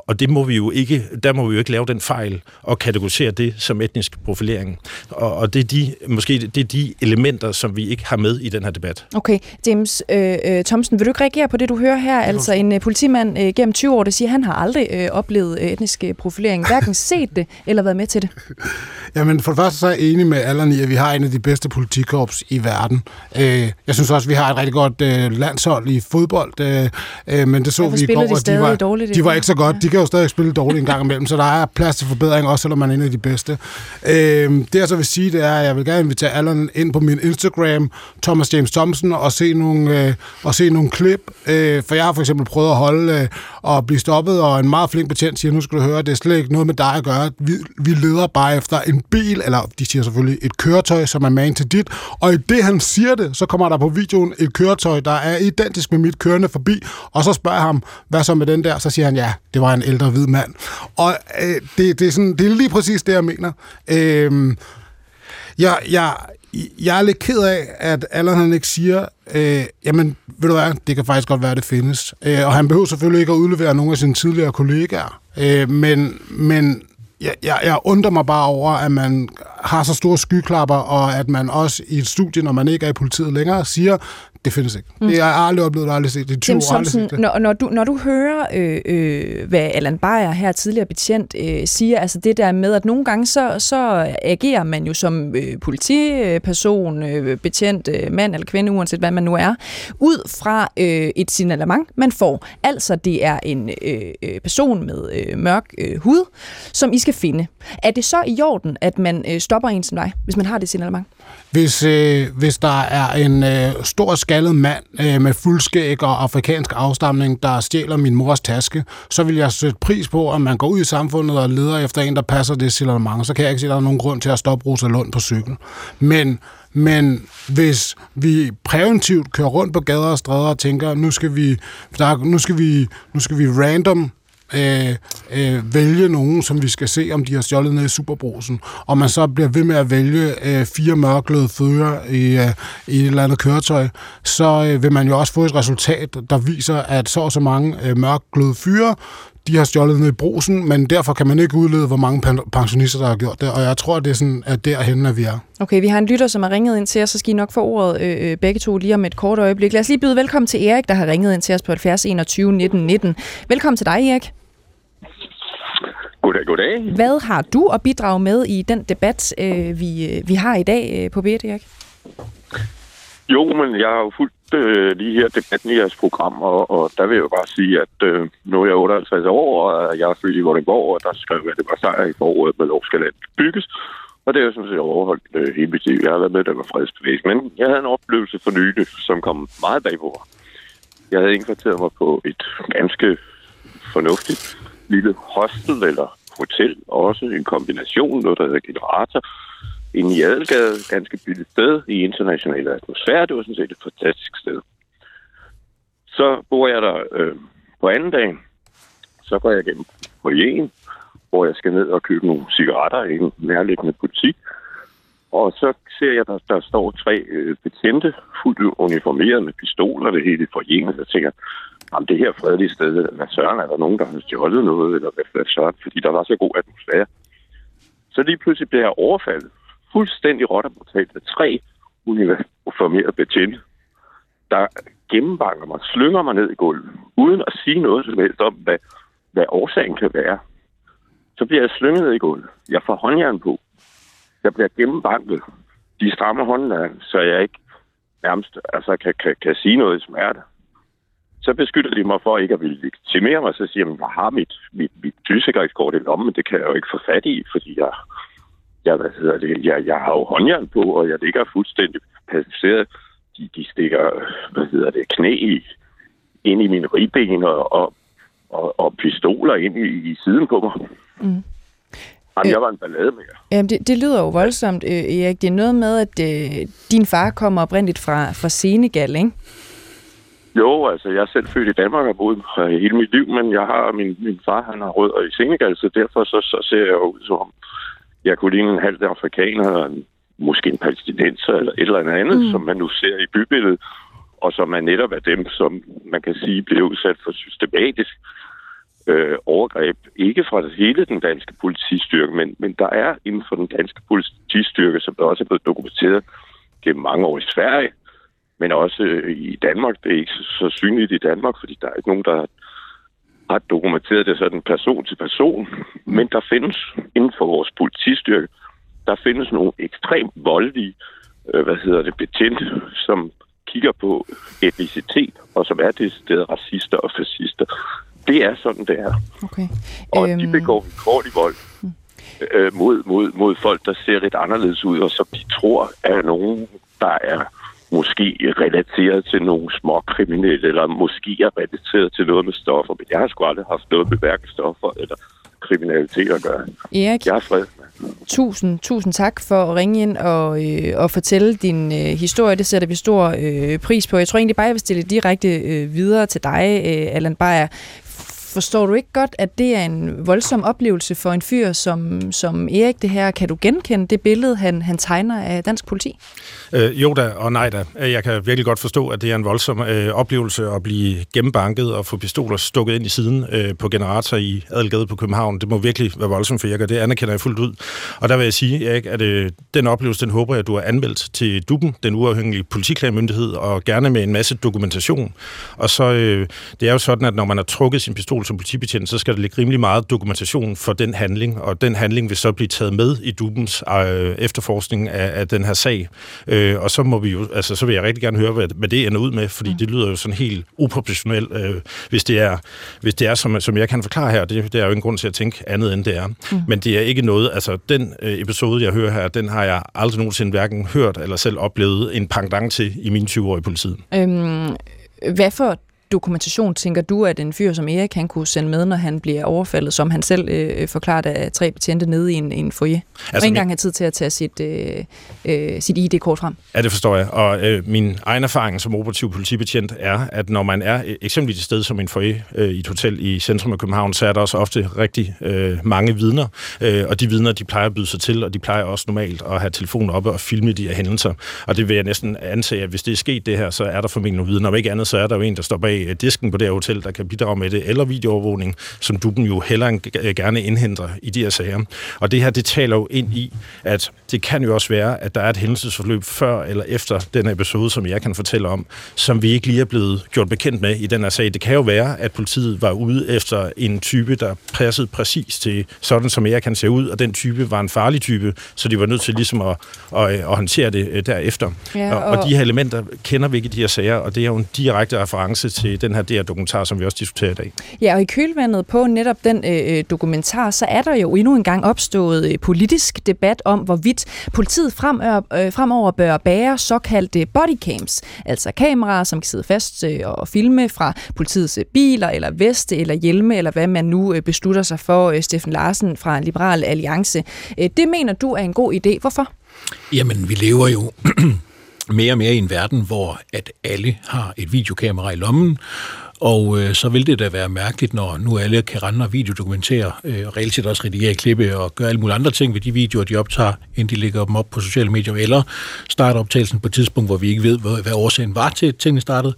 og det må vi jo ikke der må vi jo ikke lave den fejl og kategorisere det som etnisk profilering. Og, og det, er de, måske det er de elementer, som vi ikke har med i den her debat. Okay, James øh, øh, Thomsen, vil du ikke reagere på det, du hører her? Altså en øh, politimand øh, gennem 20 år, der siger, at han har aldrig øh, oplevet øh, etnisk øh, profilering, hverken set det eller været med til det. Jamen for det første så er jeg enig med Allan i, at vi har en af de bedste politikorps i verden. Øh, jeg synes også, at vi har et rigtig godt øh, landshold i fodbold, øh, øh, men det så Hvorfor vi i går, de, de var, dårligt, de var ikke så godt. De kan jo stadig spille dårligt en gang imellem, så der er plads til forbedring, også selvom man er en af de bedste. Øh, det jeg så vil sige, det er, at jeg vil gerne invitere Allan ind på min Instagram, Thomas James Thompson, og se nogle, øh, og se nogle klip. Øh, for jeg har for eksempel prøvet at holde øh, og blive stoppet, og en meget flink betjent siger, nu skal du høre, det er slet ikke noget med dig at gøre. Vi, vi leder bare efter en bil, eller de siger selvfølgelig et køretøj, som er man til dit. Og i det, han siger det, så kommer der på videoen et køretøj, der er identisk med mit kørende forbi, og så spørger jeg ham, hvad så med den der? Så siger han, ja, det var en ældre hvid mand. Og øh, det, det, er sådan, det er lige præcis det, jeg mener. Øh, jeg, jeg, jeg er lidt ked af, at Allan han ikke siger, øh, jamen, ved du hvad, det kan faktisk godt være, at det findes. Øh, og han behøver selvfølgelig ikke at udlevere nogle af sine tidligere kollegaer. Øh, men, men jeg, jeg, jeg undrer mig bare over, at man har så store skyklapper, og at man også i et studie, når man ikke er i politiet længere, siger, det findes ikke. Mm. Det har jeg aldrig oplevet, aldrig set det. 20 år, aldrig set det. Når, når, du, når du hører, øh, øh, hvad Allan Beyer her tidligere betjent øh, siger, altså det der med, at nogle gange så, så agerer man jo som øh, politiperson, øh, betjent, øh, mand eller kvinde, uanset hvad man nu er, ud fra øh, et signalement, man får. Altså det er en øh, øh, person med øh, mørk øh, hud, som I skal finde. Er det så i orden, at man øh, stopper en som dig, hvis man har det signalement? hvis, øh, hvis der er en øh, stor skaldet mand øh, med fuldskæg og afrikansk afstamning, der stjæler min mors taske, så vil jeg sætte pris på, at man går ud i samfundet og leder efter en, der passer det signalement. Så kan jeg ikke se, at der er nogen grund til at stoppe Rosa Lund på cykel. Men men hvis vi præventivt kører rundt på gader og stræder og tænker, nu skal vi, der, nu skal vi, nu skal vi random øh, øh, vælge nogen, som vi skal se, om de har stjålet ned i superbrusen, og man så bliver ved med at vælge øh, fire mørkløde fører i, øh, i et eller andet køretøj, så øh, vil man jo også få et resultat, der viser, at så og så mange øh, mørkløde fyre, de har stjålet ned i brusen, men derfor kan man ikke udlede, hvor mange pensionister, der har gjort det. Og jeg tror, det er sådan, at derhen, at vi er. Okay, vi har en lytter, som har ringet ind til os, så skal I nok få ordet øh, øh, begge to lige om et kort øjeblik. Lad os lige byde velkommen til Erik, der har ringet ind til os på 70 21 19 19. Velkommen til dig, Erik. Goddag, goddag. Hvad har du at bidrage med i den debat, øh, vi, øh, vi har i dag øh, på BT, Erik? Jo, men jeg har jo fulgt øh, lige her debatten i jeres program, og, og der vil jeg jo bare sige, at øh, nu er jeg 58 år, og jeg er født i Vordingborg, og der skrev jeg, at det var sejr i foråret med lov skal land bygges. Og det er jo sådan set overholdt øh, hele mit liv. Jeg har været med, der var fredsbevægelsen. Men jeg havde en oplevelse for nylig, som kom meget bag på mig. Jeg havde indkvarteret mig på et ganske fornuftigt lille hostel eller hotel. Også en kombination, noget der hedder generator inde i Adelgade, ganske billigt sted i international atmosfære. Det var sådan set et fantastisk sted. Så bor jeg der øh, på anden dag. Så går jeg gennem foyeren, hvor jeg skal ned og købe nogle cigaretter i en nærliggende butik. Og så ser jeg, at der, der står tre øh, betjente, fuldt uniformeret med pistoler, det hele for Jeg Så tænker jeg, det her fredelige sted, hvad søren, er der nogen, der har stjålet noget, eller hvad, hvad søren, fordi der var så god atmosfære. Så lige pludselig bliver jeg overfaldet fuldstændig råt og brutalt af tre uniformerede betjente, der gennembanker mig, slynger mig ned i gulvet, uden at sige noget som helst om, hvad, hvad årsagen kan være. Så bliver jeg slynget ned i gulvet. Jeg får håndjern på. Jeg bliver gennembanket. De strammer håndjern, så jeg ikke nærmest altså, kan, kan, kan sige noget i smerte. Så beskylder de mig for ikke at ville legitimere mig, så siger de, at jeg har mit, mit, mit tysikkerhedskort i lommen, men det kan jeg jo ikke få fat i, fordi jeg jeg, hvad hedder det, jeg, jeg har jo håndjern på, og jeg ligger fuldstændig pacificeret. De, de stikker, hvad hedder det, knæ i, ind i mine ribben og, og, og, og pistoler ind i, i siden på mig. Mm. Jamen, jeg var en ballade med jer. Jamen, det, det lyder jo voldsomt, øh, Erik. Det er noget med, at øh, din far kommer oprindeligt fra, fra Senegal, ikke? Jo, altså jeg er selv født i Danmark og boet hele mit liv, men jeg har min, min far, han har rødder i Senegal, så derfor så, så ser jeg ud som jeg kunne ligne en halv afrikaner, eller en, måske en palæstinenser, eller et eller andet, mm. som man nu ser i bybilledet, og som er netop af dem, som man kan sige bliver udsat for systematisk øh, overgreb. Ikke fra hele den danske politistyrke, men, men der er inden for den danske politistyrke, som der også er blevet dokumenteret gennem mange år i Sverige, men også øh, i Danmark. Det er ikke så synligt i Danmark, fordi der er ikke nogen, der har dokumenteret det sådan person til person, men der findes inden for vores politistyrke, der findes nogle ekstremt voldelige, øh, hvad hedder det, betjente, som kigger på etnicitet, og som er det sted racister og fascister. Det er sådan, det er. Okay. Og øhm... de begår i vold øh, mod, mod, mod folk, der ser lidt anderledes ud, og som de tror er nogen, der er måske relateret til nogle små kriminelle, eller måske er relateret til noget med stoffer. Men jeg har sgu aldrig haft noget med hverken stoffer eller kriminalitet at gøre. Erik, jeg er fred. Tusind, tusind tak for at ringe ind og, øh, og fortælle din øh, historie. Det sætter vi stor øh, pris på. Jeg tror egentlig bare, jeg vil stille direkte øh, videre til dig, øh, Allan Beyer. Forstår du ikke godt, at det er en voldsom oplevelse for en fyr som, som Erik det her? Kan du genkende det billede, han, han tegner af dansk politi? Øh, jo da, og nej da. Øh, jeg kan virkelig godt forstå, at det er en voldsom øh, oplevelse at blive gennembanket og få pistoler stukket ind i siden øh, på generator i Adelgade på København. Det må virkelig være voldsomt for Erik, og det anerkender jeg fuldt ud. Og der vil jeg sige, Erik, at øh, den oplevelse, den håber jeg, at du har anmeldt til DUBEN, den uafhængige politiklagmyndighed, og gerne med en masse dokumentation. Og så, øh, det er jo sådan, at når man har trukket sin pistol spørgsmål som politibetjent, så skal der ligge rimelig meget dokumentation for den handling, og den handling vil så blive taget med i Dubens øh, efterforskning af, af den her sag. Øh, og så må vi jo, altså så vil jeg rigtig gerne høre, hvad, hvad det ender ud med, fordi mm. det lyder jo sådan helt uproportionelt, øh, hvis det er, hvis det er som, som jeg kan forklare her. Det, det er jo ingen grund til at tænke andet end det er. Mm. Men det er ikke noget, altså den øh, episode, jeg hører her, den har jeg aldrig nogensinde hverken hørt eller selv oplevet en pangdang til i mine 20 år i politiet. Øhm, hvad for dokumentation tænker du, at en fyr som Erik han kunne sende med, når han bliver overfaldet, som han selv øh, forklarer af tre betjente nede i en, en foyer? Altså, og ikke engang har tid til at tage sit, øh, øh, sit ID-kort frem. Ja, det forstår jeg. Og øh, min egen erfaring som operativ politibetjent er, at når man er eksempelvis et sted som en foyer øh, i et hotel i centrum af København, så er der også ofte rigtig øh, mange vidner, øh, og de vidner, de plejer at byde sig til, og de plejer også normalt at have telefonen oppe og filme de her hændelser. Og det vil jeg næsten antage, at hvis det er sket det her, så er der formentlig nogle vidner. Om ikke andet, så er der jo en, der står bag Øh, disken på det her hotel, der kan bidrage med det, eller videoovervågning, som du jo heller gerne indhenter i de her sager. Og det her, det taler jo ind i, at det kan jo også være, at der er et hændelsesforløb før eller efter den episode, som jeg kan fortælle om, som vi ikke lige er blevet gjort bekendt med i den her sag. Det kan jo være, at politiet var ude efter en type, der passede præcis til sådan, som jeg kan se ud, og den type var en farlig type, så de var nødt til ligesom at, at, at håndtere det øh, derefter. Ja, og, og de her elementer kender vi ikke i de her sager, og det er jo en direkte reference til den her DR-dokumentar, som vi også diskuterer i dag. Ja, og i kølvandet på netop den øh, øh, dokumentar, så er der jo endnu en gang opstået øh, politisk debat om, hvorvidt politiet fremover, øh, fremover bør bære såkaldte bodycams, altså kameraer, som kan sidde fast øh, og filme fra politiets øh, biler, eller veste, eller hjelme, eller hvad man nu øh, beslutter sig for, øh, Steffen Larsen fra Liberal Alliance. Øh, det mener du er en god idé. Hvorfor? Jamen, vi lever jo mere og mere i en verden, hvor at alle har et videokamera i lommen, og øh, så vil det da være mærkeligt, når nu alle kan rende og videodokumentere, øh, og reelt set også redigere klippe og gøre alle mulige andre ting ved de videoer, de optager, inden de lægger dem op på sociale medier, eller starter optagelsen på et tidspunkt, hvor vi ikke ved, hvad, hvad årsagen var til, at tingene startede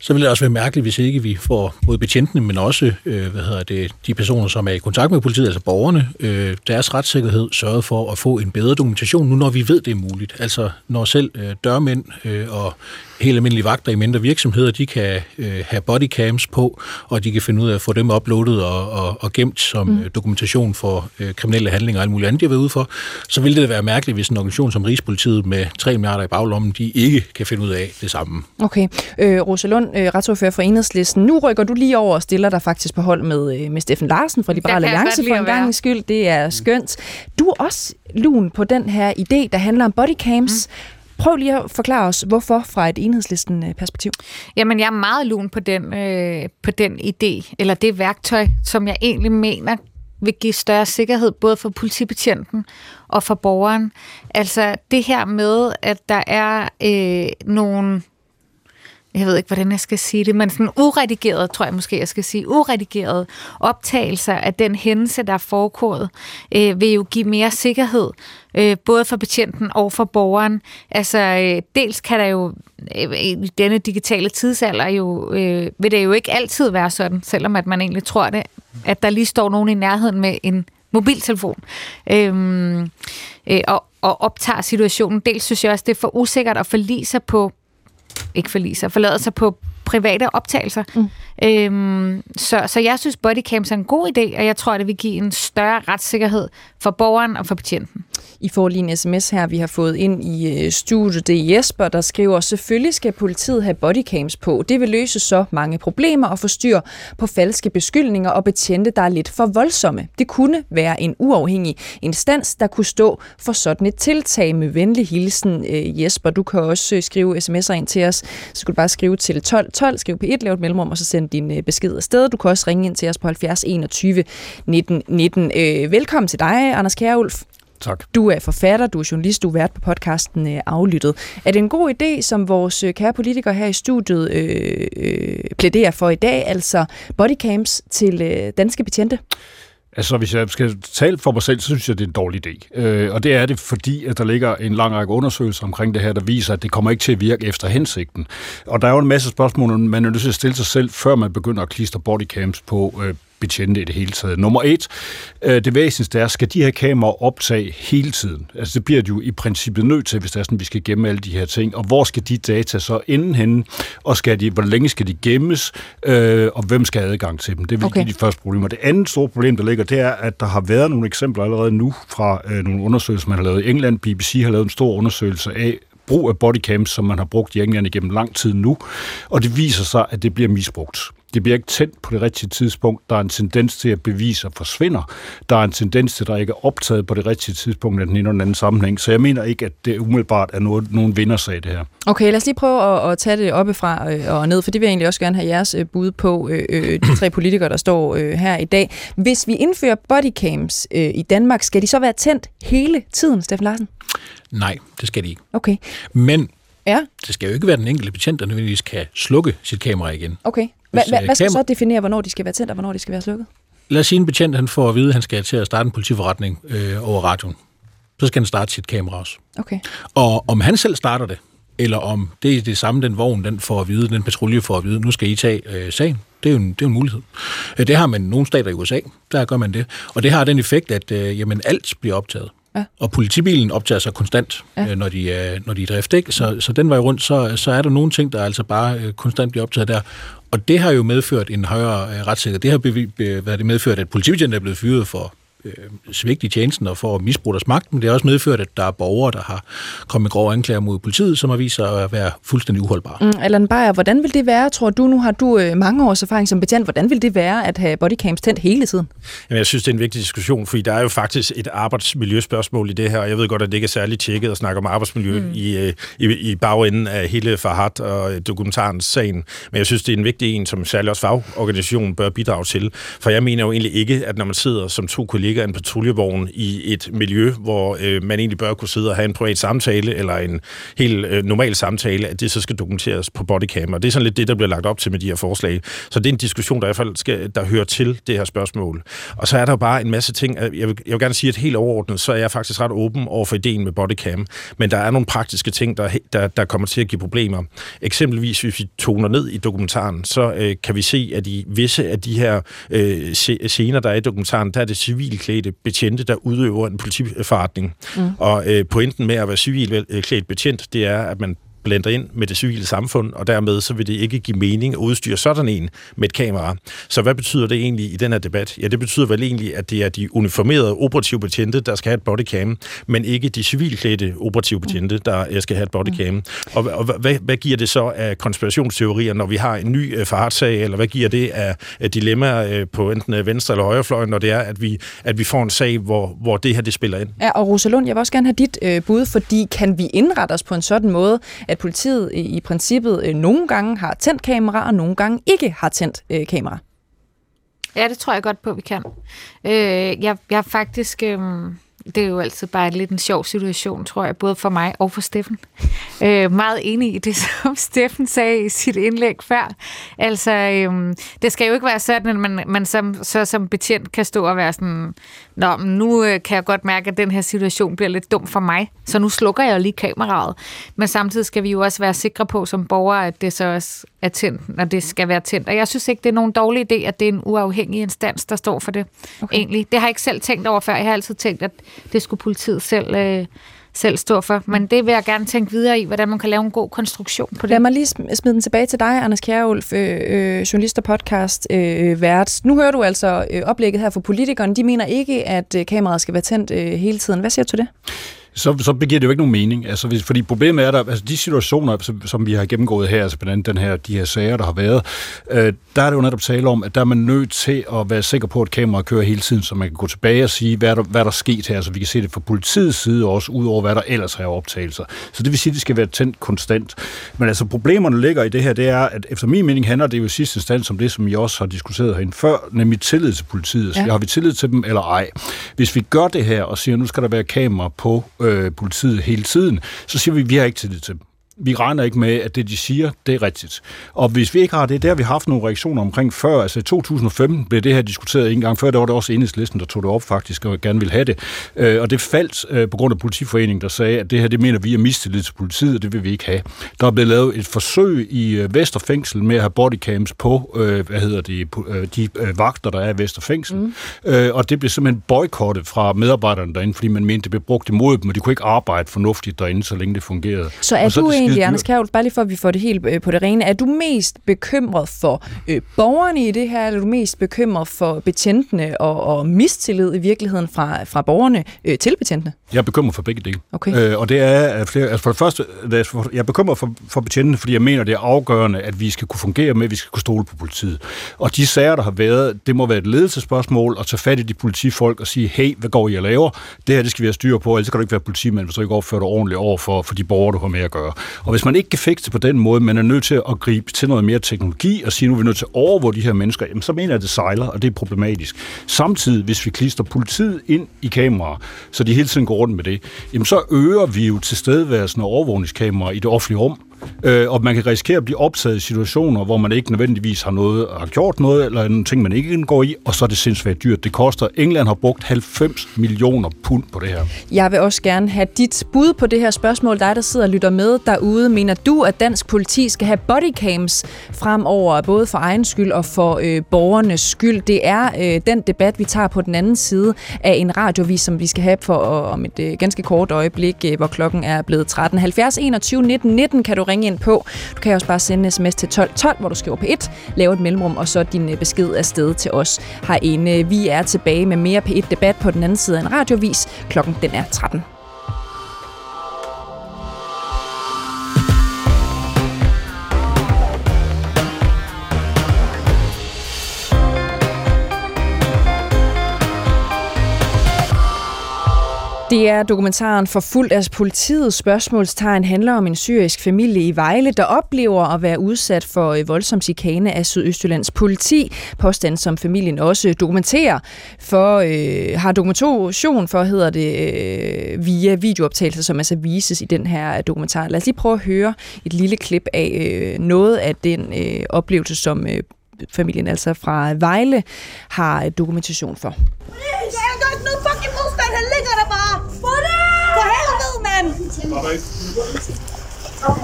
så vil det også være mærkeligt, hvis ikke vi får både betjentene, men også øh, hvad hedder det, de personer, som er i kontakt med politiet, altså borgerne, øh, deres retssikkerhed sørget for at få en bedre dokumentation, nu når vi ved, det er muligt. Altså når selv øh, dørmænd øh, og helt almindelige vagter i mindre virksomheder, de kan øh, have bodycams på, og de kan finde ud af at få dem uploadet og, og, og gemt som mm. Øh, dokumentation for øh, kriminelle handlinger og alt muligt andet, de har været ude for, så vil det være mærkeligt, hvis en organisation som Rigspolitiet med 3 milliarder i baglommen, de ikke kan finde ud af det samme. Okay. Øh, Rosalund, øh, retsordfører for Enhedslisten, nu rykker du lige over og stiller dig faktisk på hold med, øh, med Steffen Larsen fra Liberale Alliance for en gang skyld. Det er skønt. Du er også lun på den her idé, der handler om bodycams. Mm. Prøv lige at forklare os, hvorfor fra et enhedslisten-perspektiv. Jamen, jeg er meget lun på den, øh, på den idé, eller det værktøj, som jeg egentlig mener vil give større sikkerhed, både for politibetjenten og for borgeren. Altså det her med, at der er øh, nogle jeg ved ikke, hvordan jeg skal sige det, men sådan uredigeret, tror jeg måske, jeg skal sige, uredigeret optagelser af den hændelse, der er foregået, øh, vil jo give mere sikkerhed, øh, både for betjenten og for borgeren. Altså, øh, dels kan der jo øh, i denne digitale tidsalder jo, øh, vil det jo ikke altid være sådan, selvom at man egentlig tror det, at der lige står nogen i nærheden med en mobiltelefon. Øh, øh, og, og optager situationen. Dels synes jeg også, det er for usikkert at forlige sig på ikke forlige sig, forlade sig på private optagelser. Mm. Øhm, så, så jeg synes, bodycams er en god idé, og jeg tror, det vil give en større retssikkerhed for borgeren og for patienten. I får lige en sms her, vi har fået ind i øh, studiet. Det er Jesper, der skriver, selvfølgelig skal politiet have bodycams på. Det vil løse så mange problemer og forstyr på falske beskyldninger og betjente, der er lidt for voldsomme. Det kunne være en uafhængig instans, der kunne stå for sådan et tiltag med venlig hilsen. Øh, Jesper, du kan også øh, skrive sms'er ind til os. Så skal du bare skrive til 1212, skrive på et lavt mellemrum, og så send din besked afsted. Du kan også ringe ind til os på 70 21 19 19. velkommen til dig, Anders Kjærulf. Tak. Du er forfatter, du er journalist, du er vært på podcasten øh, Aflyttet. Er det en god idé, som vores øh, kære politikere her i studiet øh, øh, plæderer for i dag, altså bodycams til øh, danske betjente? Altså, hvis jeg skal tale for mig selv, så synes jeg, det er en dårlig idé. Øh, og det er det, fordi at der ligger en lang række undersøgelser omkring det her, der viser, at det kommer ikke til at virke efter hensigten. Og der er jo en masse spørgsmål, man er nødt til at stille sig selv, før man begynder at klistre bodycams på øh, betjente i det hele taget. Nummer et, øh, det væsentligste er, skal de her kameraer optage hele tiden? Altså det bliver de jo i princippet nødt til, hvis det er sådan, vi skal gemme alle de her ting. Og hvor skal de data så inden henne? Og skal de, hvor længe skal de gemmes? Øh, og hvem skal have adgang til dem? Det vil Okay. de første problemer. Det andet store problem, der ligger, det er, at der har været nogle eksempler allerede nu fra øh, nogle undersøgelser, man har lavet i England. BBC har lavet en stor undersøgelse af brug af bodycams, som man har brugt i England igennem lang tid nu, og det viser sig, at det bliver misbrugt. Det bliver ikke tændt på det rigtige tidspunkt. Der er en tendens til, at beviser forsvinder. Der er en tendens til, at der ikke er optaget på det rigtige tidspunkt i den ene eller den anden sammenhæng. Så jeg mener ikke, at det umiddelbart er noget, nogen vindersag, det her. Okay, lad os lige prøve at, at tage det oppefra øh, og ned, for det vil jeg egentlig også gerne have jeres øh, bud på, øh, øh, de tre politikere, der står øh, her i dag. Hvis vi indfører bodycams øh, i Danmark, skal de så være tændt hele tiden, Steffen Larsen? Nej, det skal de ikke. Okay. Men Ja, det skal jo ikke være den enkelte betjent, der nødvendigvis kan slukke sit kamera igen. okay. Hva, Hvis, hva, øh, hvad skal så definere, hvornår de skal være tændt, og hvornår de skal være slukket? Lad os sige, en betjent han får at vide, at han skal til at starte en politiforretning øh, over radioen. Så skal han starte sit kamera også. Okay. Og om han selv starter det, eller om det er det samme, den vogn, den får at vide, den patrulje får at vide, nu skal I tage øh, sagen. Det er, jo en, det er jo en mulighed. Øh, Det har man i nogle stater i USA, der gør man det. Og det har den effekt, at øh, jamen, alt bliver optaget. Ja. Og politibilen optager sig konstant, Ja. øh, når, de, er, når de er i drift. Ikke? Så, så den vej rundt, så, så er der nogle ting, der altså bare øh, konstant bliver optaget der. Og det har jo medført en højere øh, retssikkerhed. Det har bevi, be, hvad det medført, at politibetjente er blevet fyret for svigt i tjenesten og for at misbruge deres magt, men det har også medført, at der er borgere, der har kommet grove anklager mod politiet, som har vist sig at være fuldstændig uholdbare. Mm, Allan Beyer, hvordan vil det være, tror du, nu har du øh, mange års erfaring som betjent, hvordan vil det være at have bodycams tændt hele tiden? Jamen, jeg synes, det er en vigtig diskussion, fordi der er jo faktisk et arbejdsmiljøspørgsmål i det her, og jeg ved godt, at det ikke er særligt tjekket at snakke om arbejdsmiljø mm. i, øh, i, i bagenden af hele Farhat og øh, dokumentarens sagen. Men jeg synes, det er en vigtig en, som særligt også fagorganisationen bør bidrage til. For jeg mener jo egentlig ikke, at når man sidder som to kollegaer i en patruljevogn i et miljø, hvor øh, man egentlig bør kunne sidde og have en privat samtale, eller en helt øh, normal samtale, at det så skal dokumenteres på bodycam. Og det er sådan lidt det, der bliver lagt op til med de her forslag. Så det er en diskussion, der i hvert fald skal, der hører til det her spørgsmål. Og så er der jo bare en masse ting. Øh, jeg vil, jeg vil gerne sige, at helt overordnet, så er jeg faktisk ret åben over for ideen med bodycam. Men der er nogle praktiske ting, der, der, der kommer til at give problemer. Eksempelvis, hvis vi toner ned i dokumentaren, så øh, kan vi se, at i visse af de her øh, scener, der er i dokumentaren, der er det civilklædte betjente, der udøver en politiforretning. Mm. Og øh, pointen med at være civilklædt betjent, det er, at man blender ind med det civile samfund, og dermed så vil det ikke give mening at udstyre sådan en med et kamera. Så hvad betyder det egentlig i den her debat? Ja, det betyder vel egentlig, at det er de uniformerede operative betjente, der skal have et bodycam, men ikke de civilklædte operative betjente, der øh, skal have et bodycam. Og, og hvad, hvad giver det så af konspirationsteorier, når vi har en ny øh, fartsag, eller hvad giver det af, dilemmaer øh, på enten venstre eller højrefløjen, når det er, at vi, at vi får en sag, hvor, hvor det her det spiller ind? Ja, og Rosalund, jeg vil også gerne have dit øh, bud, fordi kan vi indrette os på en sådan måde, at politiet i, i princippet øh, nogle gange har tændt kamera, og nogle gange ikke har tændt øh, kamera? Ja, det tror jeg godt på, vi kan. Øh, jeg, jeg faktisk... Øh, det er jo altid bare lidt en sjov situation, tror jeg, både for mig og for Steffen. Øh, meget enig i det, som Steffen sagde i sit indlæg før. Altså, øh, det skal jo ikke være sådan, at man, man som, så som betjent kan stå og være sådan, Nå, men nu øh, kan jeg godt mærke, at den her situation bliver lidt dum for mig, så nu slukker jeg jo lige kameraet. Men samtidig skal vi jo også være sikre på som borgere, at det så også er tændt, når det skal være tændt. Og jeg synes ikke, det er nogen dårlig idé, at det er en uafhængig instans, der står for det. Okay. Egentlig. Det har jeg ikke selv tænkt over før. Jeg har altid tænkt, at det skulle politiet selv, øh, selv stå for. Men det vil jeg gerne tænke videre i, hvordan man kan lave en god konstruktion på det. Lad mig lige sm- smide den tilbage til dig, Anders Kjærulf, øh, øh, journalist og podcast øh, vært. Nu hører du altså øh, oplægget her for politikerne. De mener ikke, at øh, kameraet skal være tændt øh, hele tiden. Hvad siger du til det? Så, så giver det jo ikke nogen mening. Altså, hvis, fordi problemet er, der, altså de situationer, som, som vi har gennemgået her, altså blandt andet den her, de her sager, der har været, øh, der er det jo netop tale om, at der er man nødt til at være sikker på, at kameraet kører hele tiden, så man kan gå tilbage og sige, hvad er der, hvad er der sket her, så vi kan se det fra politiets side også, ud over hvad der ellers er optagelser. Så det vil sige, at det skal være tændt konstant. Men altså problemerne ligger i det her, det er, at efter min mening handler det jo i sidste instans om det, som I også har diskuteret herinde før, nemlig tillid til politiet. Ja. Har vi tillid til dem eller ej? Hvis vi gør det her og siger, at nu skal der være kamera på øh, Øh, politiet hele tiden, så siger vi, at vi har ikke tillid til dem vi regner ikke med, at det, de siger, det er rigtigt. Og hvis vi ikke har det, der har vi haft nogle reaktioner omkring før. Altså i 2015 blev det her diskuteret en gang før, der var det også enhedslisten, der tog det op faktisk og gerne ville have det. Øh, og det faldt øh, på grund af politiforeningen, der sagde, at det her, det mener vi er mistillid til politiet, og det vil vi ikke have. Der er blevet lavet et forsøg i øh, Vesterfængsel med at have bodycams på, hvad hedder det, de vagter, der er i Vesterfængsel. Mm. Og det blev simpelthen boykottet fra medarbejderne derinde, fordi man mente, det blev brugt imod dem, og de kunne ikke arbejde fornuftigt derinde, så længe det fungerede. Så er og så du egentlig. Anders Kjærhul, bare lige for at vi får det helt øh, på det rene, er du mest bekymret for øh, borgerne i det her, eller er du mest bekymret for betjentene og, og mistillid i virkeligheden fra, fra borgerne øh, til betjentene? Jeg er bekymret for begge dele. Okay. Øh, og det er at flere, altså for det første, jeg er bekymret for, for betjentene, fordi jeg mener, det er afgørende, at vi skal kunne fungere med, at vi skal kunne stole på politiet. Og de sager, der har været, det må være et ledelsespørgsmål at tage fat i de politifolk og sige, hey, hvad går I og laver? Det her, det skal vi have styr på, ellers kan du ikke være politimand, hvis du ikke opfører dig ordentligt over for, for de borgere, du har med at gøre. Og hvis man ikke kan fikse det på den måde, men er nødt til at gribe til noget mere teknologi og sige, nu er vi nødt til at overvåge de her mennesker, jamen, så mener jeg, at det sejler, og det er problematisk. Samtidig, hvis vi klister politiet ind i kameraer, så de hele tiden går rundt med det, jamen så øger vi jo tilstedeværelsen af overvågningskameraer i det offentlige rum. Øh, og man kan risikere at blive optaget i situationer, hvor man ikke nødvendigvis har, noget, har gjort noget, eller en ting, man ikke indgår i, og så er det sindssygt dyrt. Det koster, England har brugt 90 millioner pund på det her. Jeg vil også gerne have dit bud på det her spørgsmål. Dig, der sidder og lytter med derude. Mener du, at dansk politi skal have bodycams fremover, både for egen skyld og for øh, borgernes skyld? Det er øh, den debat, vi tager på den anden side af en radiovis, som vi skal have for øh, om et øh, ganske kort øjeblik, øh, hvor klokken er blevet 13. 70 21 19 19 kan du ringe ind på. Du kan også bare sende en sms til 1212, hvor du skriver på 1, lave et mellemrum, og så din øh, besked er sted til os herinde. Øh, vi er tilbage med mere P1-debat på den anden side af en radiovis. Klokken den er 13. Det er dokumentaren Forfulgt af politiet. Spørgsmålstegn handler om en syrisk familie i Vejle, der oplever at være udsat for øh, voldsom chikane af Sydøstjyllands politi. Påstand, som familien også dokumenterer, for øh, har dokumentation for, hedder det, øh, via videooptagelser, som altså vises i den her øh, dokumentar. Lad os lige prøve at høre et lille klip af øh, noget af den øh, oplevelse, som øh, familien altså fra Vejle har øh, dokumentation for. Please, Stop.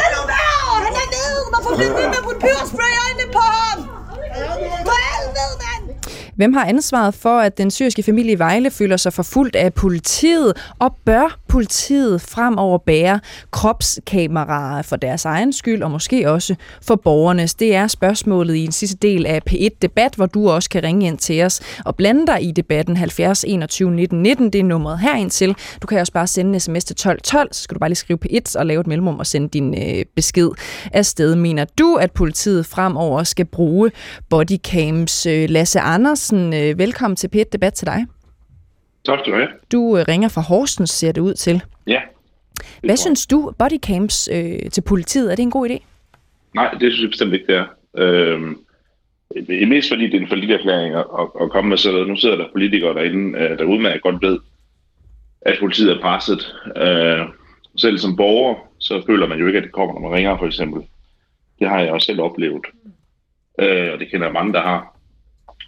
Lad nu være! Han er nede! Hvorfor bliver du ved med at putte peberspray i øjnene på ham? For helvede, mand! Hvem har ansvaret for, at den syriske familie i Vejle føler sig forfulgt af politiet, og bør politiet fremover bære kropskameraer for deres egen skyld, og måske også for borgernes? Det er spørgsmålet i en sidste del af P1-debat, hvor du også kan ringe ind til os og blande dig i debatten 70 21 19 19. Det er nummeret herind til. Du kan også bare sende en sms til 12 12, så skal du bare lige skrive P1 og lave et mellemrum og sende din øh, besked afsted. Mener du, at politiet fremover skal bruge bodycams? Øh, Lasse Anders øh, velkommen til P1 Debat til dig. Tak skal du have. Du øh, ringer fra Horsens, ser det ud til. Ja. Hvad synes du, bodycams øh, til politiet, er det en god idé? Nej, det synes jeg bestemt ikke, det er. Øhm, det er mest fordi, det er en forlitterklæring at, at, at komme med sådan noget. Nu sidder der politikere derinde, øh, der udmærket godt ved, at politiet er presset. Øh, selv som borger, så føler man jo ikke, at det kommer, når man ringer, for eksempel. Det har jeg også selv oplevet. Øh, og det kender jeg mange, der har.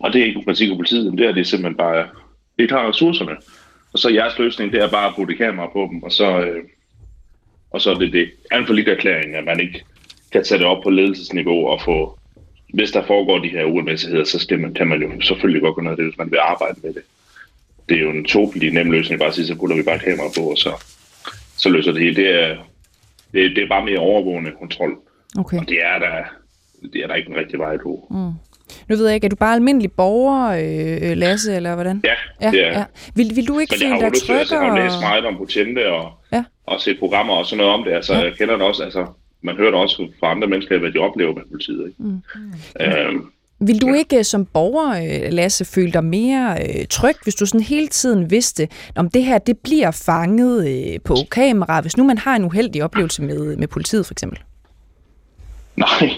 Og det er ikke en kritik af politiet, men det er det simpelthen bare, det har ressourcerne. Og så jeres løsning, det er bare at putte kamera på dem, og så, øh, og så er det det. Er en for lidt erklæring, at man ikke kan tage det op på ledelsesniveau og få, hvis der foregår de her uregelmæssigheder, så man, kan man jo selvfølgelig godt noget af det, hvis man vil arbejde med det. Det er jo en tåbelig nem løsning bare at sige, så putter vi bare kamera på, og så, så løser det hele. Det er, det, det er bare mere overvågende kontrol. Okay. Og det er der, det er der ikke en rigtig vej på. Mm. Nu ved jeg ikke, er du bare almindelig borger, øh, Lasse, eller hvordan? Ja, ja, er ja. Vil, vil du ikke Men jeg føle har jo lyst til, altså, læst meget om potente og, Ja. og set programmer og sådan noget om det. Altså, Ja. jeg kender det også, altså, man hører det også fra andre mennesker, hvad de oplever med politiet. Ikke? Mm. Øhm, Vil du ikke øh, som borger, øh, Lasse, føle dig mere øh, tryg, hvis du sådan hele tiden vidste, om det her det bliver fanget øh, på kamera, hvis nu man har en uheldig oplevelse med, med politiet for eksempel? nej,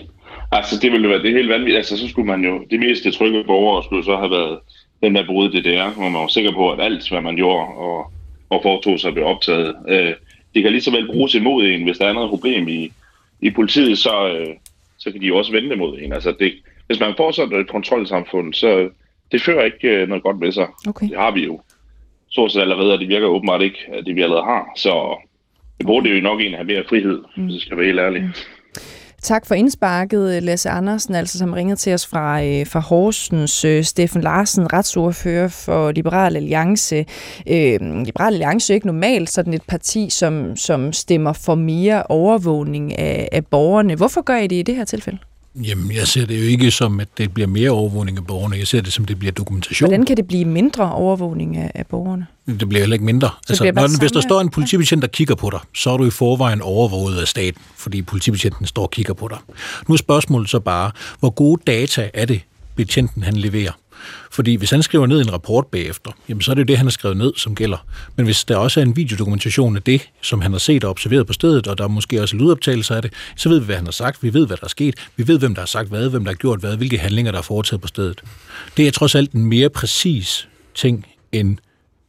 altså det ville jo være det helt vanvittigt. Altså, så skulle man jo, det meste trygge borgere skulle så have været den der bryde DDR, hvor man var sikker på, at alt, hvad man gjorde og, og foretog sig, blev optaget. Øh, det kan lige så vel bruges imod en, hvis der er noget problem i, i politiet, så, øh, så kan de jo også vende mod en. Altså det, hvis man får sådan et kontrolsamfund, så det fører ikke øh, noget godt med sig. Okay. Det har vi jo stort set allerede, og det virker åbenbart ikke, at det vi allerede har. Så det burde jo nok egentlig have mere frihed, mm. hvis jeg skal være helt ærlig. Mm. Tak for indsparket, øh, Lasse Andersen, altså som ringede til os fra, øh, fra Horsens. Øh, Steffen Larsen, retsordfører for Liberal Alliance. Øh, Liberal Alliance er ikke normalt sådan et parti, som, som stemmer for mere overvågning af, af borgerne. Hvorfor gør I det i det her tilfælde? Jamen, jeg ser det jo ikke som, at det bliver mere overvågning af borgerne. Jeg ser det som, det bliver dokumentation. Hvordan kan det blive mindre overvågning af, af borgerne? Det bliver heller ikke mindre. altså, når, hvis der står en politibetjent, der kigger på dig, så er du i forvejen overvåget af staten, fordi politibetjenten står og kigger på dig. Nu er spørgsmålet så bare, hvor gode data er det, betjenten han leverer? Fordi hvis han skriver ned en rapport bagefter, jamen så er det jo det, han har skrevet ned, som gælder. Men hvis der også er en videodokumentation af det, som han har set og observeret på stedet, og der er måske også lydoptagelser af det, så ved vi, hvad han har sagt, vi ved, hvad der er sket, vi ved, hvem der har sagt hvad, hvem der har gjort hvad, hvilke handlinger, der er foretaget på stedet. Det er trods alt en mere præcis ting, end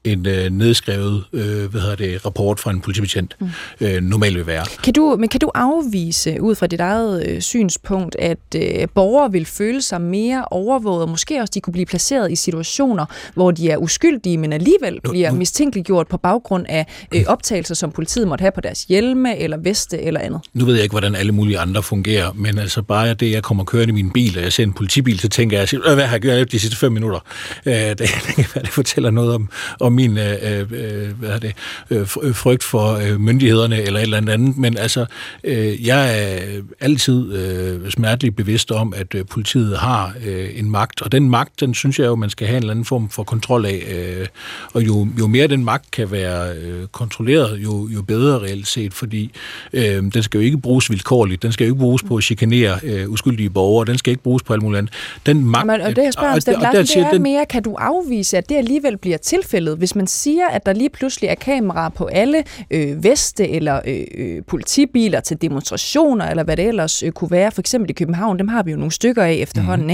en øh, nedskrevet øh, hvad hedder det, rapport fra en politibetjent mm. øh, normalt vil være. Kan du, men kan du afvise ud fra dit eget øh, synspunkt, at øh, borgere vil føle sig mere overvåget, og måske også de kunne blive placeret i situationer, hvor de er uskyldige, men alligevel nu, bliver nu, mistænkeliggjort på baggrund af øh, optagelser, som politiet måtte have på deres hjelme, eller veste, eller andet? Nu ved jeg ikke, hvordan alle mulige andre fungerer, men altså bare det, jeg kommer kørende i min bil, og jeg ser en politibil, så tænker jeg, hvad har jeg gjort de sidste fem minutter? Øh, det, det, det fortæller noget om, om min øh, øh, hvad er det, øh, frygt for øh, myndighederne eller et eller andet, men altså, øh, jeg er altid øh, smerteligt bevidst om, at øh, politiet har øh, en magt, og den magt, den synes jeg jo, man skal have en eller anden form for kontrol af, øh, og jo, jo mere den magt kan være øh, kontrolleret, jo, jo bedre reelt set, fordi øh, den skal jo ikke bruges vilkårligt, den skal jo ikke bruges på at chikanere øh, uskyldige borgere, den skal ikke bruges på alt muligt andet. Den magt, Men, og det jeg spørger om, og, og, og, er mere, kan du afvise, at det alligevel bliver tilfældet, hvis man siger, at der lige pludselig er kameraer på alle øh, veste eller øh, øh, politibiler til demonstrationer, eller hvad det ellers øh, kunne være, for eksempel i København, dem har vi jo nogle stykker af efterhånden. Mm.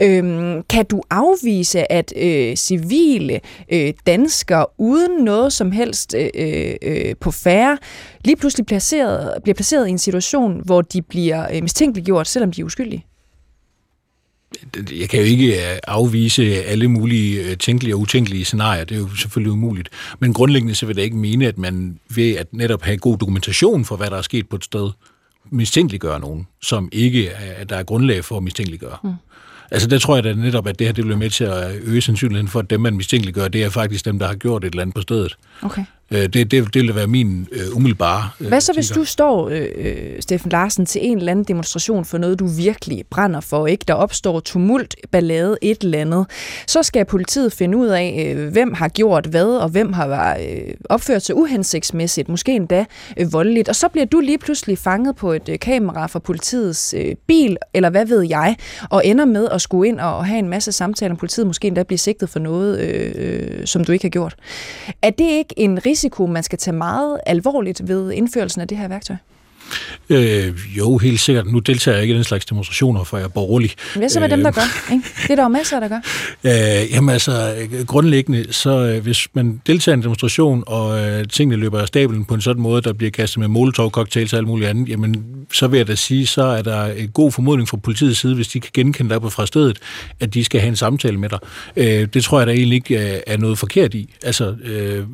Ikke? Øhm, kan du afvise, at øh, civile øh, danskere uden noget som helst øh, øh, på færre lige pludselig placeret, bliver placeret i en situation, hvor de bliver øh, mistænkeliggjort, selvom de er uskyldige? Jeg kan jo ikke øh, afvise alle mulige øh, tænkelige og utænkelige scenarier. Det er jo selvfølgelig umuligt. Men grundlæggende så vil det ikke mene, at man ved at netop have god dokumentation for, hvad der er sket på et sted, mistænkeliggøre nogen, som ikke er, der er grundlag for at mistænkeliggøre. Mm. Altså der tror jeg da netop, at det her det bliver med til at øge sandsynligheden for, at dem, man mistænkeliggør, det er faktisk dem, der har gjort et eller andet på stedet. Okay. Øh, det, det, det vil være min øh, umiddelbare... Øh, Hvad så, hvis du står, øh, øh, Steffen Larsen, til en eller anden demonstration for noget, du virkelig brænder for, ikke? Der opstår tumult, ballade, et eller andet. Så skal politiet finde ud af, øh, hvem har gjort hvad, og hvem har øh, opført sig uhensigtsmæssigt, måske endda øh, voldeligt. Og så bliver du lige pludselig fanget på et øh, kamera fra politiets øh, bil, eller hvad ved jeg, og ender med at skulle ind og, og have en masse samtaler om politiet, måske endda blive sigtet for noget, øh, øh, som du ikke har gjort. Er det ikke en risiko, risiko, man skal tage meget alvorligt ved indførelsen af det her værktøj? Øh, jo, helt sikkert. Nu deltager jeg ikke i den slags demonstrationer, for jeg er borgerlig. Hvad så med øh, dem, der gør? Ikke? Det er der jo masser, der gør. Øh, jamen altså, grundlæggende, så øh, hvis man deltager i en demonstration, og øh, tingene løber af stablen på en sådan måde, der bliver kastet med molotov-cocktails og alt muligt andet, jamen så vil jeg da sige, så er der en god formodning fra politiets side, hvis de kan genkende dig fra stedet, at de skal have en samtale med dig. Øh, det tror jeg da egentlig ikke er noget forkert i. Altså, øh,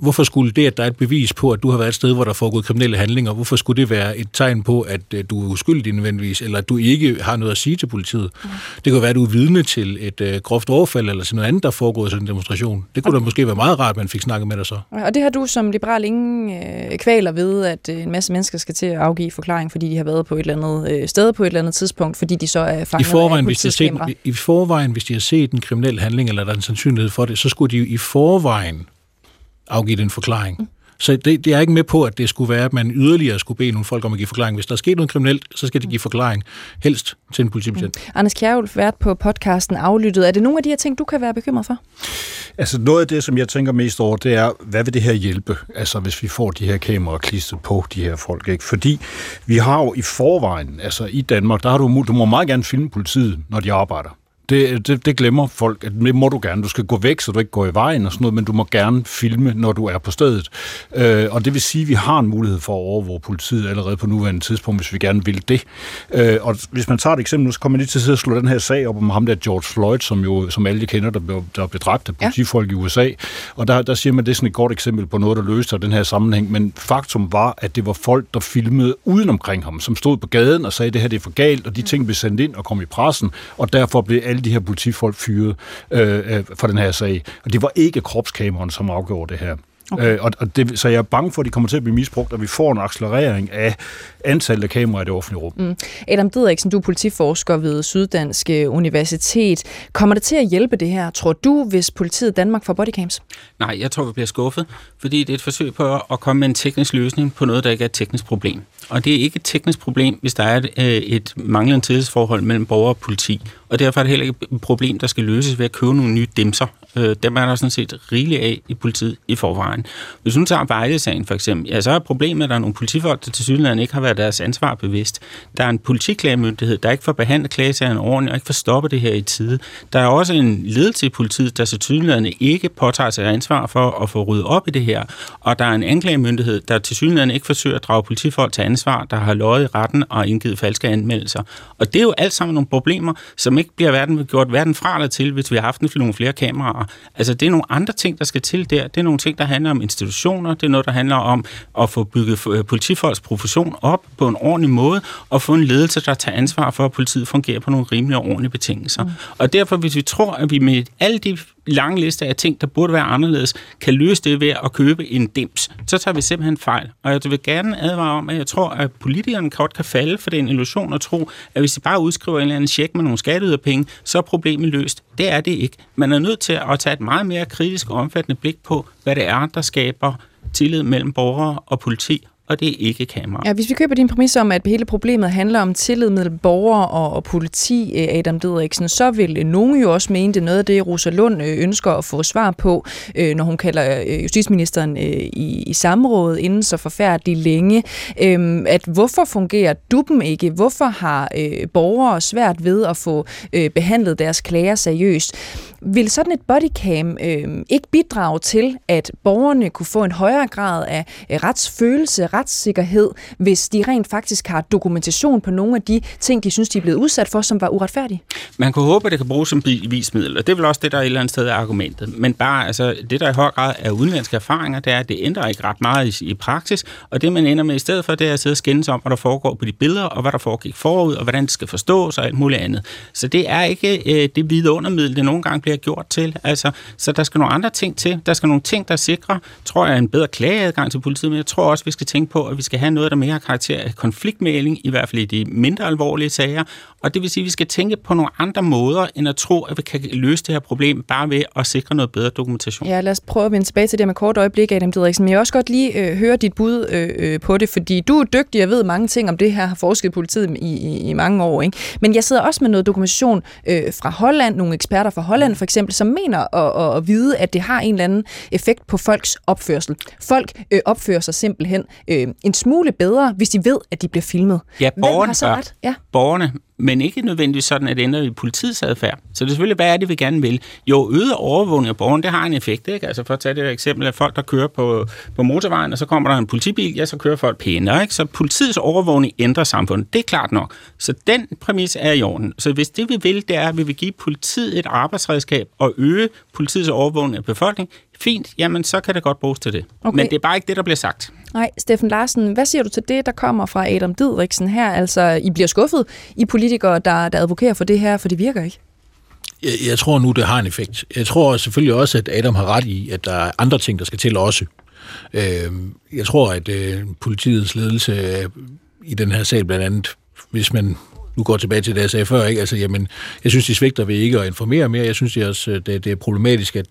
hvorfor skulle det, at der er et bevis på, at du har været et sted, hvor der er foregået kriminelle handlinger, hvorfor skulle det være et tegn på, at øh, du er uskyldig nødvendigvis, eller at du ikke har noget at sige til politiet? Mm. Det kan være, at du er vidne til et øh, groft overfald, eller sådan noget andet, der er foregået sådan en demonstration. Det kunne okay. da måske være meget rart, at man fik snakket med dig så. Og det har du som liberal ingen øh, kvaler ved, at øh, en masse mennesker skal til at afgive forklaring fordi de har været på et eller andet øh, sted på et eller andet tidspunkt, fordi de så er fanget I forvejen, af hvis de har set, I forvejen, hvis de har set en kriminel handling, eller der er en sandsynlighed for det, så skulle de i forvejen afgive den forklaring. Mm. Så det, det er ikke med på, at det skulle være, at man yderligere skulle bede nogle folk om at give forklaring. Hvis der er sket noget kriminelt, så skal de give forklaring, helst til en politibetjent. Mm. Anders Kjærulf, vært på podcasten Aflyttet. Er det nogle af de her ting, du kan være bekymret for? Altså noget af det, som jeg tænker mest over, det er, hvad vil det her hjælpe? Altså hvis vi får de her kameraer klistret på de her folk, ikke? Fordi vi har jo i forvejen, altså i Danmark, der har du, du må meget gerne filme politiet, når de arbejder. Det, det, det glemmer folk, at det må du gerne. Du skal gå væk, så du ikke går i vejen og sådan noget, men du må gerne filme, når du er på stedet. Øh, og det vil sige, at vi har en mulighed for at overvåge politiet allerede på nuværende tidspunkt, hvis vi gerne vil det. Øh, og hvis man tager et eksempel nu, så kommer jeg lige til at slå den her sag op om ham der George Floyd, som jo, som alle kender, der blev, der blev dræbt af politifolk ja. i USA. Og der, der siger man, at det er sådan et godt eksempel på noget, der løste den her sammenhæng. Men faktum var, at det var folk, der filmede uden omkring ham, som stod på gaden og sagde, at det her det er for galt, og de ting blev sendt ind og kom i pressen, og derfor blev alle de her politifolk fyret øh, øh, for den her sag. Og det var ikke kropskameraen, som afgjorde det her. Okay. Øh, og, og det, så jeg er bange for, at de kommer til at blive misbrugt, og vi får en accelerering af antallet af kameraer i det offentlige rum. Mm. Adam Didriksen, du er politiforsker ved Syddansk Universitet. Kommer det til at hjælpe det her, tror du, hvis politiet Danmark får bodycams? Nej, jeg tror, vi bliver skuffet, fordi det er et forsøg på at komme med en teknisk løsning på noget, der ikke er et teknisk problem. Og det er ikke et teknisk problem, hvis der er et, øh, et manglende tillidsforhold mellem borger og politi. Og derfor er det heller ikke et problem, der skal løses ved at købe nogle nye dimser. Øh, dem er der sådan set rigeligt af i politiet i forvejen. Hvis nu tager Vejle-sagen for eksempel, ja, så er problemet, at der er nogle politifolk, der til synligheden ikke har været deres ansvar bevidst. Der er en politiklagemyndighed, der ikke får behandlet klagesagerne ordentligt og ikke får stoppet det her i tide. Der er også en ledelse i politiet, der til synligheden ikke påtager sig ansvar for at få ryddet op i det her. Og der er en anklagemyndighed, der til synligheden ikke forsøger at drage politifolk til ansvar, der har løjet i retten og indgivet falske anmeldelser. Og det er jo alt sammen nogle problemer, som ikke bliver verden, gjort verden fra eller til, hvis vi har haft nogle flere kameraer. Altså, det er nogle andre ting, der skal til der. Det er nogle ting, der handler om institutioner. Det er noget, der handler om at få bygget øh, politifolks profession op på en ordentlig måde, og få en ledelse, der tager ansvar for, at politiet fungerer på nogle rimelige og ordentlige betingelser. Mm. Og derfor, hvis vi tror, at vi med alle de lange liste af ting, der burde være anderledes, kan løse det ved at købe en dims, så tager vi simpelthen fejl. Og jeg vil gerne advare om, at jeg tror, at politikerne godt kan falde for den illusion at tro, at hvis de bare udskriver en eller anden check med nogle skatteyderpenge, så er problemet løst. Det er det ikke. Man er nødt til at tage et meget mere kritisk og omfattende blik på, hvad det er, der skaber tillid mellem borgere og politi, og det er ikke kamera. Ja, hvis vi køber din præmis om, at hele problemet handler om tillid mellem borgere og, og politi, øh, Adam Didriksen, så vil øh, nogen jo også mene, det er noget af det, Rosa Lund øh, ønsker at få svar på, øh, når hun kalder justitsministeren i, i samrådet inden så forfærdeligt længe, øhm, at hvorfor fungerer duppen ikke? Hvorfor har borgere svært ved at få behandlet deres klager seriøst? Vil sådan et bodycam øh, ikke bidrage til, at borgerne kunne få en højere grad af retsfølelse, retssikkerhed, hvis de rent faktisk har dokumentation på nogle af de ting, de synes, de er blevet udsat for, som var uretfærdige? Man kunne håbe, at det kan bruges som bevismiddel, og det er vel også det, der et eller andet sted er argumentet. Men bare, altså, det der i høj grad er udenlandske erfaringer, det er, at det ændrer ikke ret meget i, i praksis, og det man ender med i stedet for, det er at sidde og skændes om, hvad der foregår på de billeder, og hvad der foregik forud, og hvordan det skal forstås og alt muligt andet. Så det er ikke øh, det hvide undermiddel, det nogle gange bliver gjort til. Altså, så der skal nogle andre ting til. Der skal nogle ting, der sikrer, tror jeg, en bedre klageadgang til politiet, men jeg tror også, vi skal tænke på, at vi skal have noget, der mere har karakter af konfliktmæling, i hvert fald i de mindre alvorlige sager, og det vil sige, at vi skal tænke på nogle andre måder, end at tro, at vi kan løse det her problem bare ved at sikre noget bedre dokumentation. Ja, lad os prøve at vende tilbage til det med kort øjeblik, Adam Didriksen. Men jeg vil også godt lige øh, høre dit bud øh, øh, på det, fordi du er dygtig og ved mange ting om det her, har forsket politiet i, i, i mange år. Ikke? Men jeg sidder også med noget dokumentation øh, fra Holland, nogle eksperter fra Holland for eksempel, som mener at, at, at vide, at det har en eller anden effekt på folks opførsel. Folk øh, opfører sig simpelthen øh, en smule bedre, hvis de ved, at de bliver filmet. Ja, borgerne har så ret? Ja. Borgerne men ikke nødvendigvis sådan, at det ændrer i politiets adfærd. Så det er selvfølgelig, hvad er det, vi gerne vil? Jo, øget overvågning af borgeren, det har en effekt. Ikke? Altså for at tage det eksempel af folk, der kører på, på motorvejen, og så kommer der en politibil, ja, så kører folk pænere. Ikke? Så politiets overvågning ændrer samfundet. Det er klart nok. Så den præmis er i orden. Så hvis det, vi vil, det er, at vi vil give politiet et arbejdsredskab og øge politiets overvågning af befolkningen, fint, jamen så kan det godt bruges til det. Okay. Men det er bare ikke det, der bliver sagt. Nej, Steffen Larsen, hvad siger du til det, der kommer fra Adam Didriksen her? Altså, I bliver skuffet i politikere, der, der advokerer for det her, for det virker ikke. Jeg, jeg tror nu, det har en effekt. Jeg tror selvfølgelig også, at Adam har ret i, at der er andre ting, der skal til også. Øh, jeg tror, at øh, politiets ledelse øh, i den her sag blandt andet, hvis man nu går tilbage til det, jeg sagde før, ikke? Altså, jamen, jeg synes, de svigter ved ikke at informere mere. Jeg synes det også, øh, det, det er problematisk, at,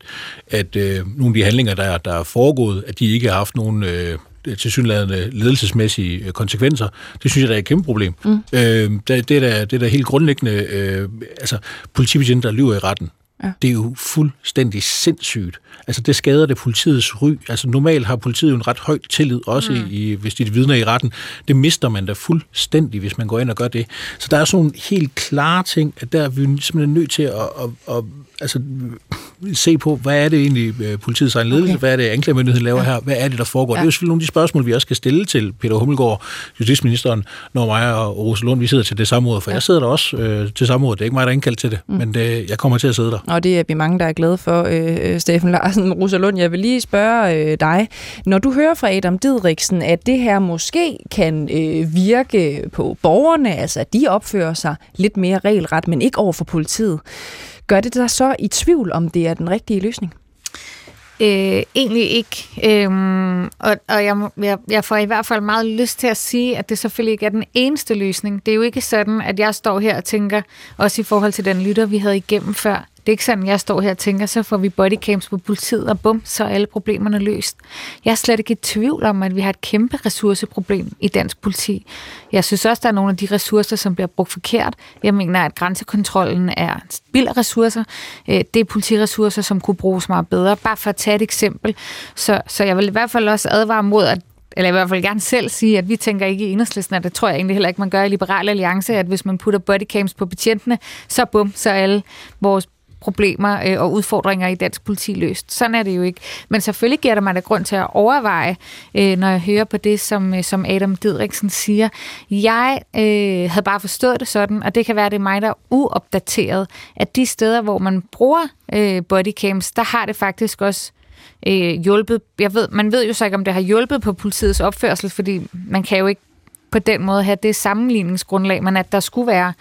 at øh, nogle af de handlinger, der, der er foregået, at de ikke har haft nogen øh, tilsyneladende ledelsesmæssige øh, konsekvenser. Det synes jeg, der er et kæmpe problem. Mm. Øh, det, det, er da, det er da helt grundlæggende, øh, altså politibetjente, der lyver i retten, Ja. Det er jo fuldstændig sindssygt. Altså, det skader det politiets ry. Altså, normalt har politiet jo en ret høj tillid, også mm. i, hvis de vidner i retten. Det mister man da fuldstændig, hvis man går ind og gør det. Så der er sådan nogle helt klare ting, at der er vi simpelthen nødt til at, at, at altså, se på, hvad er det egentlig øh, politiets egen ledelse, okay. hvad er det anklagemyndigheden laver ja. her, hvad er det, der foregår. Ja. Det er jo selvfølgelig nogle af de spørgsmål, vi også skal stille til Peter Hummelgaard, justitsministeren, når mig og Rosa Lund, vi sidder til det samme ord, for ja. jeg sidder der også øh, til samme ord. Det er ikke mig, der er indkaldt til det, mm. men det, jeg kommer til at sidde der. Og det er vi mange, der er glade for, øh, Steffen Larsen. Rosa Lund, jeg vil lige spørge øh, dig. Når du hører fra Adam Didriksen, at det her måske kan øh, virke på borgerne, altså at de opfører sig lidt mere regelret, men ikke over for politiet, Gør det dig så i tvivl, om det er den rigtige løsning? Øh, egentlig ikke. Øhm, og og jeg, jeg, jeg får i hvert fald meget lyst til at sige, at det selvfølgelig ikke er den eneste løsning. Det er jo ikke sådan, at jeg står her og tænker, også i forhold til den lytter, vi havde igennem før, det er ikke sådan, jeg står her og tænker, så får vi bodycams på politiet, og bum, så er alle problemerne løst. Jeg er slet ikke i tvivl om, at vi har et kæmpe ressourceproblem i dansk politi. Jeg synes også, der er nogle af de ressourcer, som bliver brugt forkert. Jeg mener, at grænsekontrollen er spild af ressourcer. Øh, det er politiressourcer, som kunne bruges meget bedre. Bare for at tage et eksempel. Så, så jeg vil i hvert fald også advare mod, at eller i hvert fald gerne selv sige, at vi tænker ikke i enhedslisten, og det tror jeg egentlig heller ikke, man gør i Liberal Alliance, at hvis man putter bodycams på betjentene, så bum, så er alle vores problemer øh, og udfordringer i dansk politi løst. Sådan er det jo ikke. Men selvfølgelig giver det mig da grund til at overveje, øh, når jeg hører på det, som, øh, som Adam Didriksen siger. Jeg øh, havde bare forstået det sådan, og det kan være, det er mig, der er uopdateret, at de steder, hvor man bruger øh, bodycams, der har det faktisk også øh, hjulpet. Jeg ved, man ved jo så ikke, om det har hjulpet på politiets opførsel, fordi man kan jo ikke på den måde have det sammenligningsgrundlag, men at der skulle være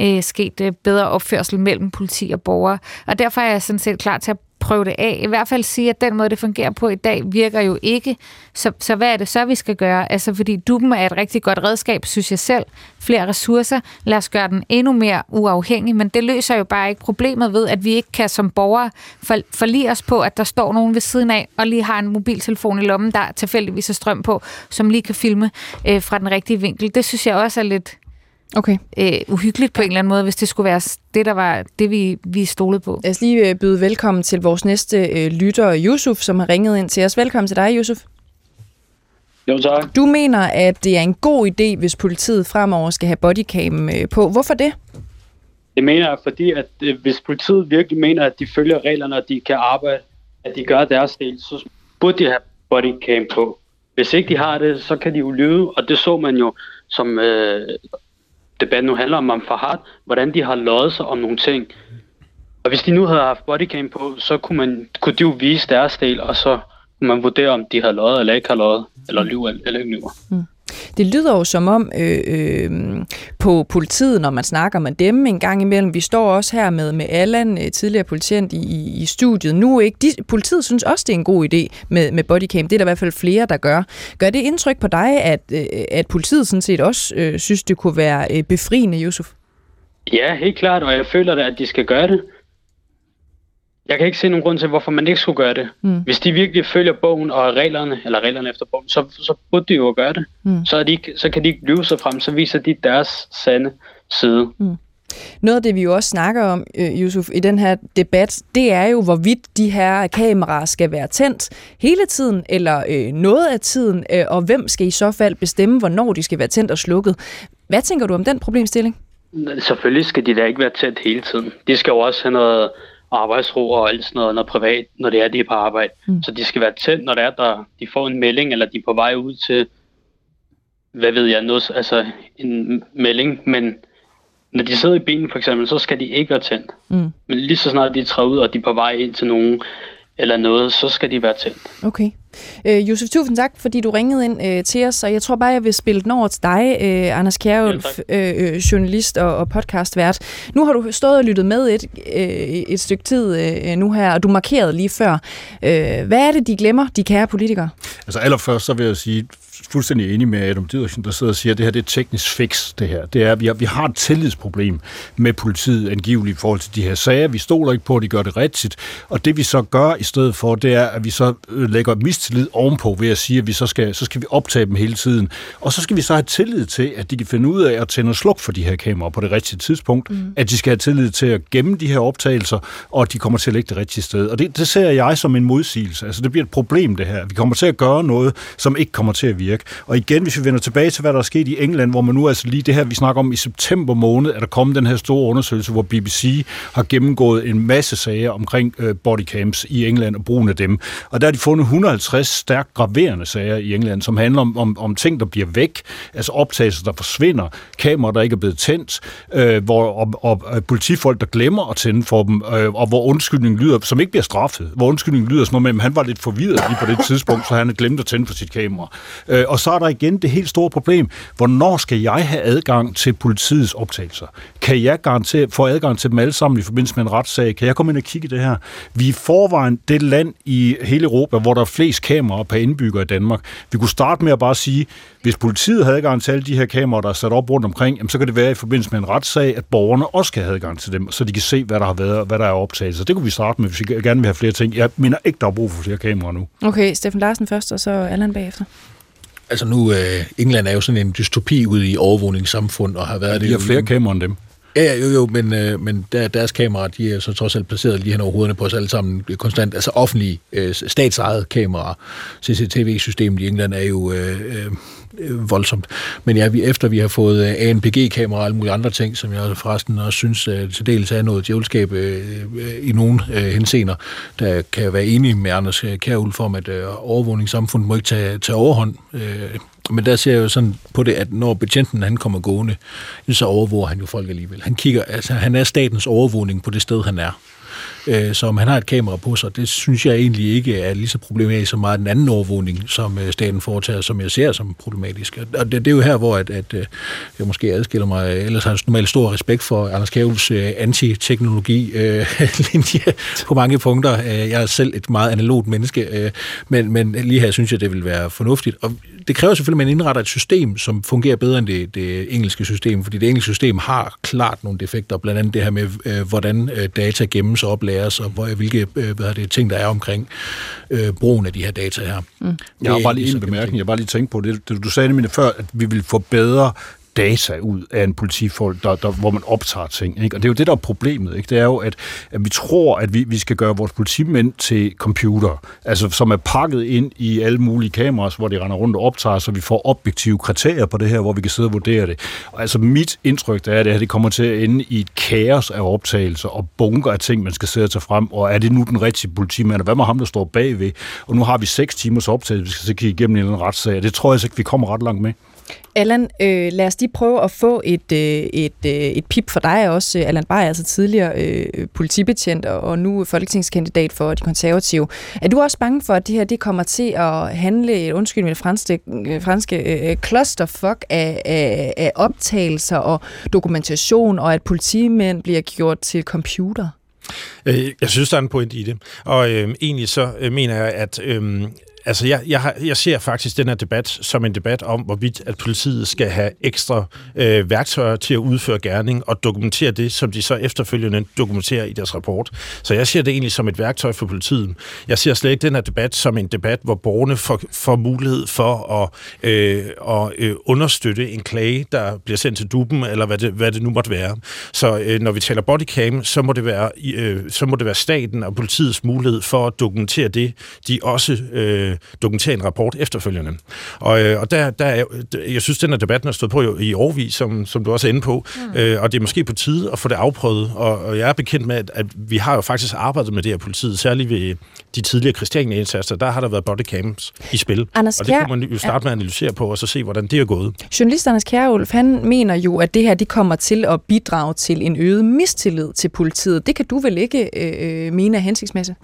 øh, sket øh, bedre opførsel mellem politi og borgere. Og derfor er jeg sådan set klar til at prøve det af. I hvert fald sige, at den måde, det fungerer på i dag, virker jo ikke. Så, så hvad er det så, vi skal gøre? Altså, fordi duppen er et rigtig godt redskab, synes jeg selv. Flere ressourcer. Lad os gøre den endnu mere uafhængig, men det løser jo bare ikke problemet ved, at vi ikke kan som borgere forlige os på, at der står nogen ved siden af, og lige har en mobiltelefon i lommen, der tilfældigvis er strøm på, som lige kan filme øh, fra den rigtige vinkel. Det synes jeg også er lidt Okay. Øh, uhyggeligt på en eller anden måde, hvis det skulle være det, der var det, vi, vi stolede på. Lad os lige øh, byde velkommen til vores næste øh, lytter, Yusuf, som har ringet ind til os. Velkommen til dig, Yusuf. Jo, tak. Du mener, at det er en god idé, hvis politiet fremover skal have bodycam øh, på. Hvorfor det? Det mener jeg, fordi at øh, hvis politiet virkelig mener, at de følger reglerne, og de kan arbejde, at de gør deres del, så burde de have bodycam på. Hvis ikke de har det, så kan de jo lyve, og det så man jo som øh, debat nu handler om, om Fahad, hvordan de har løjet sig om nogle ting. Og hvis de nu havde haft bodycam på, så kunne, man, kunne de jo vise deres del, og så kunne man vurdere, om de har løjet eller ikke har løjet, eller lyver eller ikke lyver. Mm. Det lyder jo som om øh, øh, på politiet, når man snakker med dem en gang imellem. Vi står også her med, med Allan, øh, tidligere politient i, i studiet nu. ikke. De, politiet synes også, det er en god idé med, med bodycam. Det er der i hvert fald flere, der gør. Gør det indtryk på dig, at, øh, at politiet sådan set også øh, synes, det kunne være øh, befriende, Josef? Ja, helt klart, og jeg føler da, at de skal gøre det. Jeg kan ikke se nogen grund til, hvorfor man ikke skulle gøre det. Mm. Hvis de virkelig følger bogen og reglerne, eller reglerne efter bogen, så, så burde de jo gøre det. Mm. Så, er de så kan de ikke lyve sig frem, så viser de deres sande side. Mm. Noget af det, vi jo også snakker om, øh, Yusuf, i den her debat, det er jo, hvorvidt de her kameraer skal være tændt hele tiden, eller øh, noget af tiden, øh, og hvem skal i så fald bestemme, hvornår de skal være tændt og slukket. Hvad tænker du om den problemstilling? Selvfølgelig skal de da ikke være tændt hele tiden. De skal jo også have noget arbejdsro og alt sådan noget, noget privat, når det er, de er på arbejde. Mm. Så de skal være tændt, når det er, der de får en melding, eller de er på vej ud til, hvad ved jeg, noget, altså en melding, men når de sidder i bilen for eksempel, så skal de ikke være tændt. Mm. Men lige så snart de træder ud, og de er på vej ind til nogen, eller noget, så skal de være tændt. Okay. Øh, Josef, tusind tak, fordi du ringede ind øh, til os, og jeg tror bare, jeg vil spille den over til dig, øh, Anders Kjærulf, ja, øh, øh, journalist og, og podcastvært. Nu har du stået og lyttet med et, øh, et stykke tid øh, nu her, og du markerede lige før. Øh, hvad er det, de glemmer, de kære politikere? Altså allerførst, så vil jeg sige, fuldstændig enig med Adam Dideriksen, der sidder og siger, at det her det er teknisk fix, det her. Det er, at vi har, vi har et tillidsproblem med politiet angiveligt i forhold til de her sager. Vi stoler ikke på, at de gør det rigtigt. Og det vi så gør i stedet for, det er, at vi så øh, lægger mistillid ovenpå ved at sige, at vi så skal, så skal vi optage dem hele tiden. Og så skal vi så have tillid til, at de kan finde ud af at tænde og slukke for de her kameraer på det rigtige tidspunkt. Mm. At de skal have tillid til at gemme de her optagelser, og at de kommer til at ligge det rigtige sted. Og det, det ser jeg som en modsigelse. Altså det bliver et problem det her. Vi kommer til at gøre noget, som ikke kommer til at virke. Og igen, hvis vi vender tilbage til, hvad der er sket i England, hvor man nu altså lige det her, vi snakker om i september måned, er der kommet den her store undersøgelse, hvor BBC har gennemgået en masse sager omkring øh, bodycams i England og brugen af dem. Og der har de fundet 150 stærkt graverende sager i England, som handler om, om, om ting, der bliver væk, altså optagelser, der forsvinder, kameraer, der ikke er blevet tændt, øh, hvor, og, og, og politifolk, der glemmer at tænde for dem, øh, og hvor undskyldningen lyder, som ikke bliver straffet, hvor undskyldningen lyder som om, at han var lidt forvirret lige på det tidspunkt, så han glemte glemt at tænde for sit kamera. Øh, og så er der igen det helt store problem, hvornår skal jeg have adgang til politiets optagelser? Kan jeg garantere, få adgang til dem alle sammen i forbindelse med en retssag? Kan jeg komme ind og kigge i det her? Vi er forvejen det land i hele Europa, hvor der er flest kameraer per indbygger i Danmark. Vi kunne starte med at bare sige, hvis politiet havde adgang til alle de her kameraer, der er sat op rundt omkring, jamen, så kan det være i forbindelse med en retssag, at borgerne også kan have adgang til dem, så de kan se, hvad der har været, hvad der er optaget. Så det kunne vi starte med, hvis vi gerne vil have flere ting. Jeg mener ikke, der er brug for flere kameraer nu. Okay, Steffen Larsen først, og så Allan bagefter. Altså nu, øh, England er jo sådan en dystopi ude i overvågningssamfund, og har været Ja, det de har jo- flere kameraer end dem. Ja, jo, jo, men, øh, men der, deres kameraer, de er så trods alt placeret lige hen over hovederne på os alle sammen øh, konstant. Altså offentlige, øh, statsejede kameraer. CCTV-systemet i England er jo øh, øh, Øh, voldsomt. Men ja, vi, efter vi har fået øh, ANPG-kameraer og alle mulige andre ting, som jeg forresten også synes øh, til dels er noget djævelskab øh, øh, i nogle øh, henseender, der kan være enige med Anders øh, Kjærulf om, at øh, overvågningssamfundet må ikke tage, tage overhånd. Øh, men der ser jeg jo sådan på det, at når betjenten han kommer gående, så overvåger han jo folk alligevel. Han kigger, altså han er statens overvågning på det sted, han er. Øh, som han har et kamera på sig, det synes jeg egentlig ikke er lige så problematisk som meget den anden overvågning, som øh, staten foretager, som jeg ser som problematisk. Og det, det er jo her, hvor at, at øh, jeg måske adskiller mig, ellers har jeg normalt stor respekt for Anders Kævels øh, anti-teknologi-linje øh, på mange punkter. Øh, jeg er selv et meget analogt menneske, øh, men, men lige her synes jeg, det vil være fornuftigt. Og det kræver selvfølgelig, at man indretter et system, som fungerer bedre end det, det engelske system, fordi det engelske system har klart nogle defekter, blandt andet det her med, øh, hvordan øh, data gemmes og oplæres, og hvor, hvilke øh, hvad er det, ting, der er omkring øh, brugen af de her data her. Mm. Jeg har bare lige en bemærkning. Jeg har bare lige tænkt på det. det. Du sagde nemlig før, at vi vil få bedre data ud af en politifolk, der, der, hvor man optager ting. Ikke? Og det er jo det, der er problemet. Ikke? Det er jo, at, at vi tror, at vi, vi skal gøre vores politimænd til computer, altså som er pakket ind i alle mulige kameraer, hvor de render rundt og optager, så vi får objektive kriterier på det her, hvor vi kan sidde og vurdere det. Og altså mit indtryk er, at det her det kommer til at ende i et kaos af optagelser og bunker af ting, man skal sidde og tage frem. Og er det nu den rigtige politimand? Og hvad med ham, der står bagved? Og nu har vi seks timers optagelse, vi skal så kigge igennem en eller anden retssag. Det tror jeg så ikke, vi kommer ret langt med. Allan, øh, lad os lige prøve at få et, øh, et, øh, et pip for dig også. Øh, Allan Bayer, altså tidligere øh, politibetjent og, nu folketingskandidat for de konservative. Er du også bange for, at det her det kommer til at handle, undskyld mit franske, øh, franske øh, clusterfuck af, af, af optagelser og dokumentation, og at politimænd bliver gjort til computer? Øh, jeg synes, der er en point i det. Og øh, egentlig så øh, mener jeg, at øh, altså jeg, jeg, har, jeg ser faktisk den her debat som en debat om, hvorvidt at politiet skal have ekstra øh, værktøjer til at udføre gerning og dokumentere det, som de så efterfølgende dokumenterer i deres rapport. Så jeg ser det egentlig som et værktøj for politiet. Jeg ser slet ikke den her debat som en debat, hvor borgerne får, får mulighed for at, øh, at øh, understøtte en klage, der bliver sendt til duben, eller hvad det, hvad det nu måtte være. Så øh, når vi taler bodycam, så må det være, øh, så må det være staten og politiets mulighed for at dokumentere det, de også øh, dokumenterer i en rapport efterfølgende. Og, øh, og der, der er, jeg synes, den her debatten har stået på i, i årvis, som, som du også er inde på, mm. øh, og det er måske på tide at få det afprøvet, og, og jeg er bekendt med, at, at vi har jo faktisk arbejdet med det her politiet, særligt ved de tidligere Christiania-indsatser, der har der været bodycams i spil, Anders og det kunne man jo starte med at analysere på, og så se, hvordan det er gået. Journalist Anders Kjærulf, han mener jo, at det her det kommer til at bidrage til en øget mistillid til politiet. Det kan du vel ikke øh, mene er hensigtsmæssigt?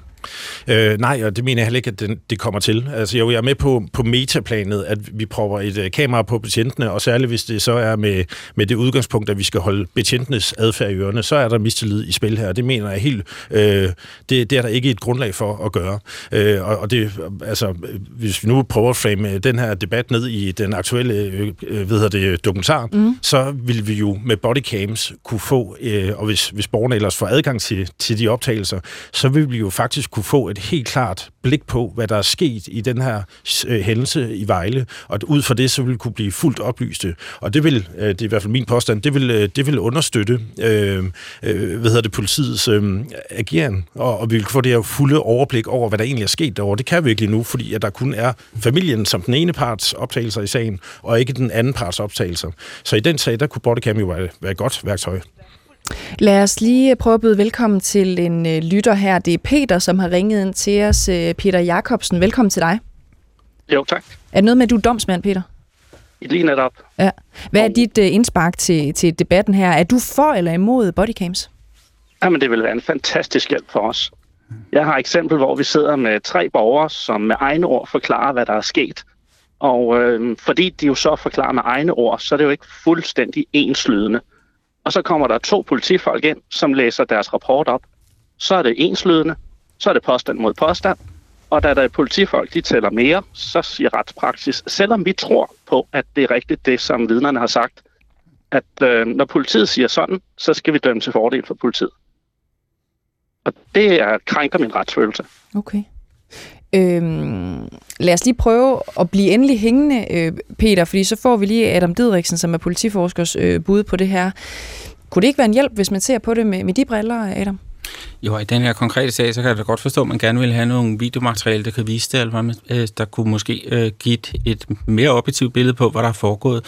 Øh, nej, og det mener jeg heller ikke, at den, det kommer til. Altså, jo, jeg er med på, på metaplanet, at vi prøver et uh, kamera på betjentene, og særligt hvis det så er med, med det udgangspunkt, at vi skal holde betjentenes adfærd i ørerne, så er der mistillid i spil her. Det mener jeg helt, øh, det, det er der ikke et grundlag for at gøre. Øh, og, og det, altså, hvis vi nu prøver at frame den her debat ned i den aktuelle øh, øh, hedder det, dokumentar, mm. så vil vi jo med bodycams kunne få, øh, og hvis, hvis borgerne ellers får adgang til, til de optagelser, så vil vi jo faktisk kunne få et helt klart blik på, hvad der er sket i den her øh, hændelse i Vejle, og ud fra det så ville kunne blive fuldt oplyste. Og det vil, øh, det er i hvert fald min påstand, det vil, øh, det vil understøtte øh, øh, hvad hedder det, politiets øh, ageren, og, og vi vil få det her fulde overblik over, hvad der egentlig er sket derovre. Det kan vi ikke nu, fordi at der kun er familien som den ene parts optagelser i sagen, og ikke den anden parts optagelser. Så i den sag, der kunne bodycam jo være, være et godt værktøj. Lad os lige prøve at byde velkommen til en øh, lytter her. Det er Peter, som har ringet ind til os. Øh, Peter Jakobsen, velkommen til dig. Jo, tak. Er det noget med, at du er domsmand, Peter? Lige netop. Ja. Hvad er dit uh, indspark til, til debatten her? Er du for eller imod bodycams? Jamen, det vil være en fantastisk hjælp for os. Jeg har et eksempel, hvor vi sidder med tre borgere, som med egne ord forklarer, hvad der er sket. Og øh, fordi de jo så forklarer med egne ord, så er det jo ikke fuldstændig enslydende. Og så kommer der to politifolk ind, som læser deres rapport op. Så er det enslydende, så er det påstand mod påstand. Og da der er politifolk, de tæller mere, så siger retspraksis, selvom vi tror på, at det er rigtigt det, som vidnerne har sagt, at øh, når politiet siger sådan, så skal vi dømme til fordel for politiet. Og det er, krænker min retsfølelse. Okay. Øhm, lad os lige prøve at blive endelig hængende, øh, Peter, fordi så får vi lige Adam Didriksen, som er politiforskers øh, bud på det her. Kunne det ikke være en hjælp, hvis man ser på det med, med de briller, Adam? Jo, i den her konkrete sag, så kan jeg da godt forstå, at man gerne vil have nogle videomateriale, der kan vise det, eller man, øh, der kunne måske øh, give et, et mere objektivt billede på, hvad der er foregået.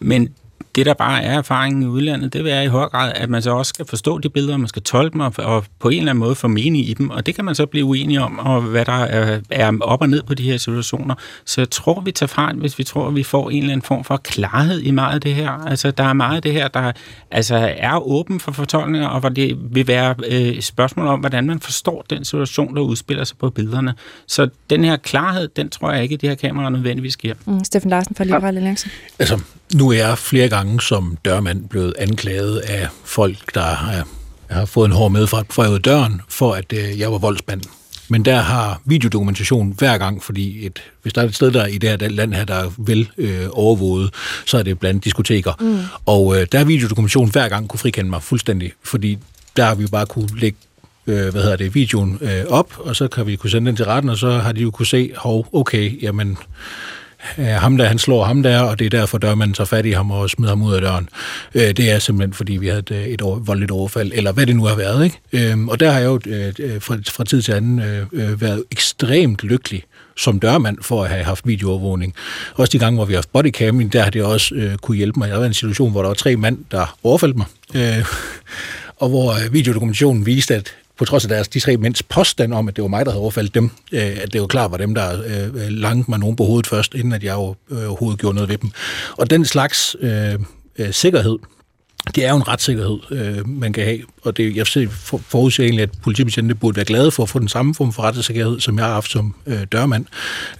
Men det, der bare er erfaringen i udlandet, det er i høj grad, at man så også skal forstå de billeder, man skal tolke dem og, på en eller anden måde få mening i dem, og det kan man så blive uenig om, og hvad der er, er op og ned på de her situationer. Så jeg tror, vi tager fejl, hvis vi tror, at vi får en eller anden form for klarhed i meget af det her. Altså, der er meget af det her, der altså, er åben for fortolkninger, og hvor det vil være øh, spørgsmål om, hvordan man forstår den situation, der udspiller sig på billederne. Så den her klarhed, den tror jeg ikke, at de her kameraer nødvendigvis giver. Mm, Steffen Larsen fra Liberale Alliance. Altså, nu er jeg flere gange som dørmand blevet anklaget af folk, der har, har fået en hård medfart fra døren, for at øh, jeg var voldsmand. Men der har videodokumentation hver gang, fordi et, hvis der er et sted der i det her land her, der er vel øh, overvåget, så er det blandt diskoteker. Mm. Og øh, der er videodokumentation hver gang kunne frikende mig fuldstændig, fordi der har vi bare kunne lægge øh, hvad hedder det, videoen øh, op, og så kan vi kunne sende den til retten, og så har de jo kunne se, hov, okay, jamen, øh, ham der, han slår ham der, og det er derfor, dørmanden tager fat i ham og smider ham ud af døren. Øh, det er simpelthen, fordi vi havde et, et over, voldeligt overfald, eller hvad det nu har været. Ikke? Øh, og der har jeg jo øh, fra, fra tid til anden øh, øh været ekstremt lykkelig som dørmand for at have haft videoovervågning. Også de gange, hvor vi har haft bodycam, der har det også øh, kunne hjælpe mig. Jeg var i en situation, hvor der var tre mand, der overfaldt mig, øh, og hvor øh, videodokumentationen viste, at på trods af deres, de tre mænds påstand om, at det var mig, der havde overfaldt dem, øh, at det var klart var dem, der øh, langte mig nogen på hovedet først, inden at jeg øh, overhovedet gjorde noget ved dem. Og den slags øh, øh, sikkerhed, det er jo en retssikkerhed, øh, man kan have, og det, jeg for, forudser egentlig, at politibetjente burde være glade for at få den samme form for retssikkerhed, som jeg har haft som øh, dørmand.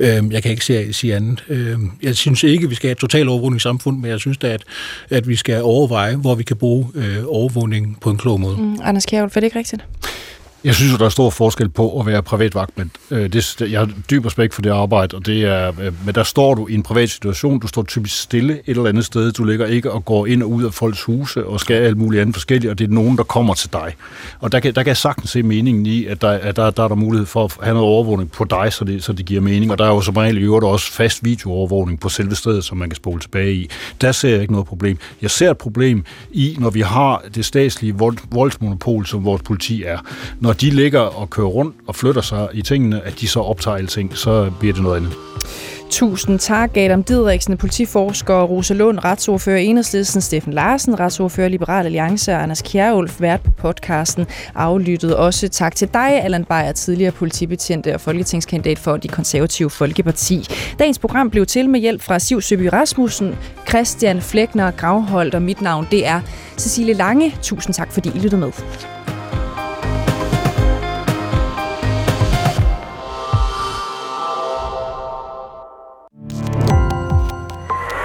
Øh, jeg kan ikke sige, sige andet. Øh, jeg synes ikke, at vi skal have et totalt overvågningssamfund, men jeg synes da, at, at vi skal overveje, hvor vi kan bruge øh, overvågning på en klog måde. Mm, Anders Kjærhul, for det ikke rigtigt? Jeg synes, jo, der er stor forskel på at være privatvagtmand. Øh, det, jeg har dyb respekt for det arbejde, og det er, øh, men der står du i en privat situation, du står typisk stille et eller andet sted, du ligger ikke og går ind og ud af folks huse og skal alt muligt andet forskelligt, og det er nogen, der kommer til dig. Og der kan, der kan jeg sagtens se meningen i, at der, at der, der er der mulighed for at have noget overvågning på dig, så det, så det giver mening, og der er jo som regel i øvrigt også fast videoovervågning på selve stedet, som man kan spole tilbage i. Der ser jeg ikke noget problem. Jeg ser et problem i, når vi har det statslige vold, voldsmonopol, som vores politi er. Når de ligger og kører rundt og flytter sig i tingene, at de så optager alting, så bliver det noget andet. Tusind tak, Adam Didriksen, politiforsker, Rosa Lund, retsordfører Enhedslisten, Steffen Larsen, retsordfører Liberal Alliance og Anders Kjærulf, vært på podcasten, aflyttet. Også tak til dig, Allan Beyer, tidligere politibetjent og folketingskandidat for de konservative Folkeparti. Dagens program blev til med hjælp fra Siv Søby Rasmussen, Christian Flækner, Gravholdt og mit navn, det er Cecilie Lange. Tusind tak, fordi I lyttede med.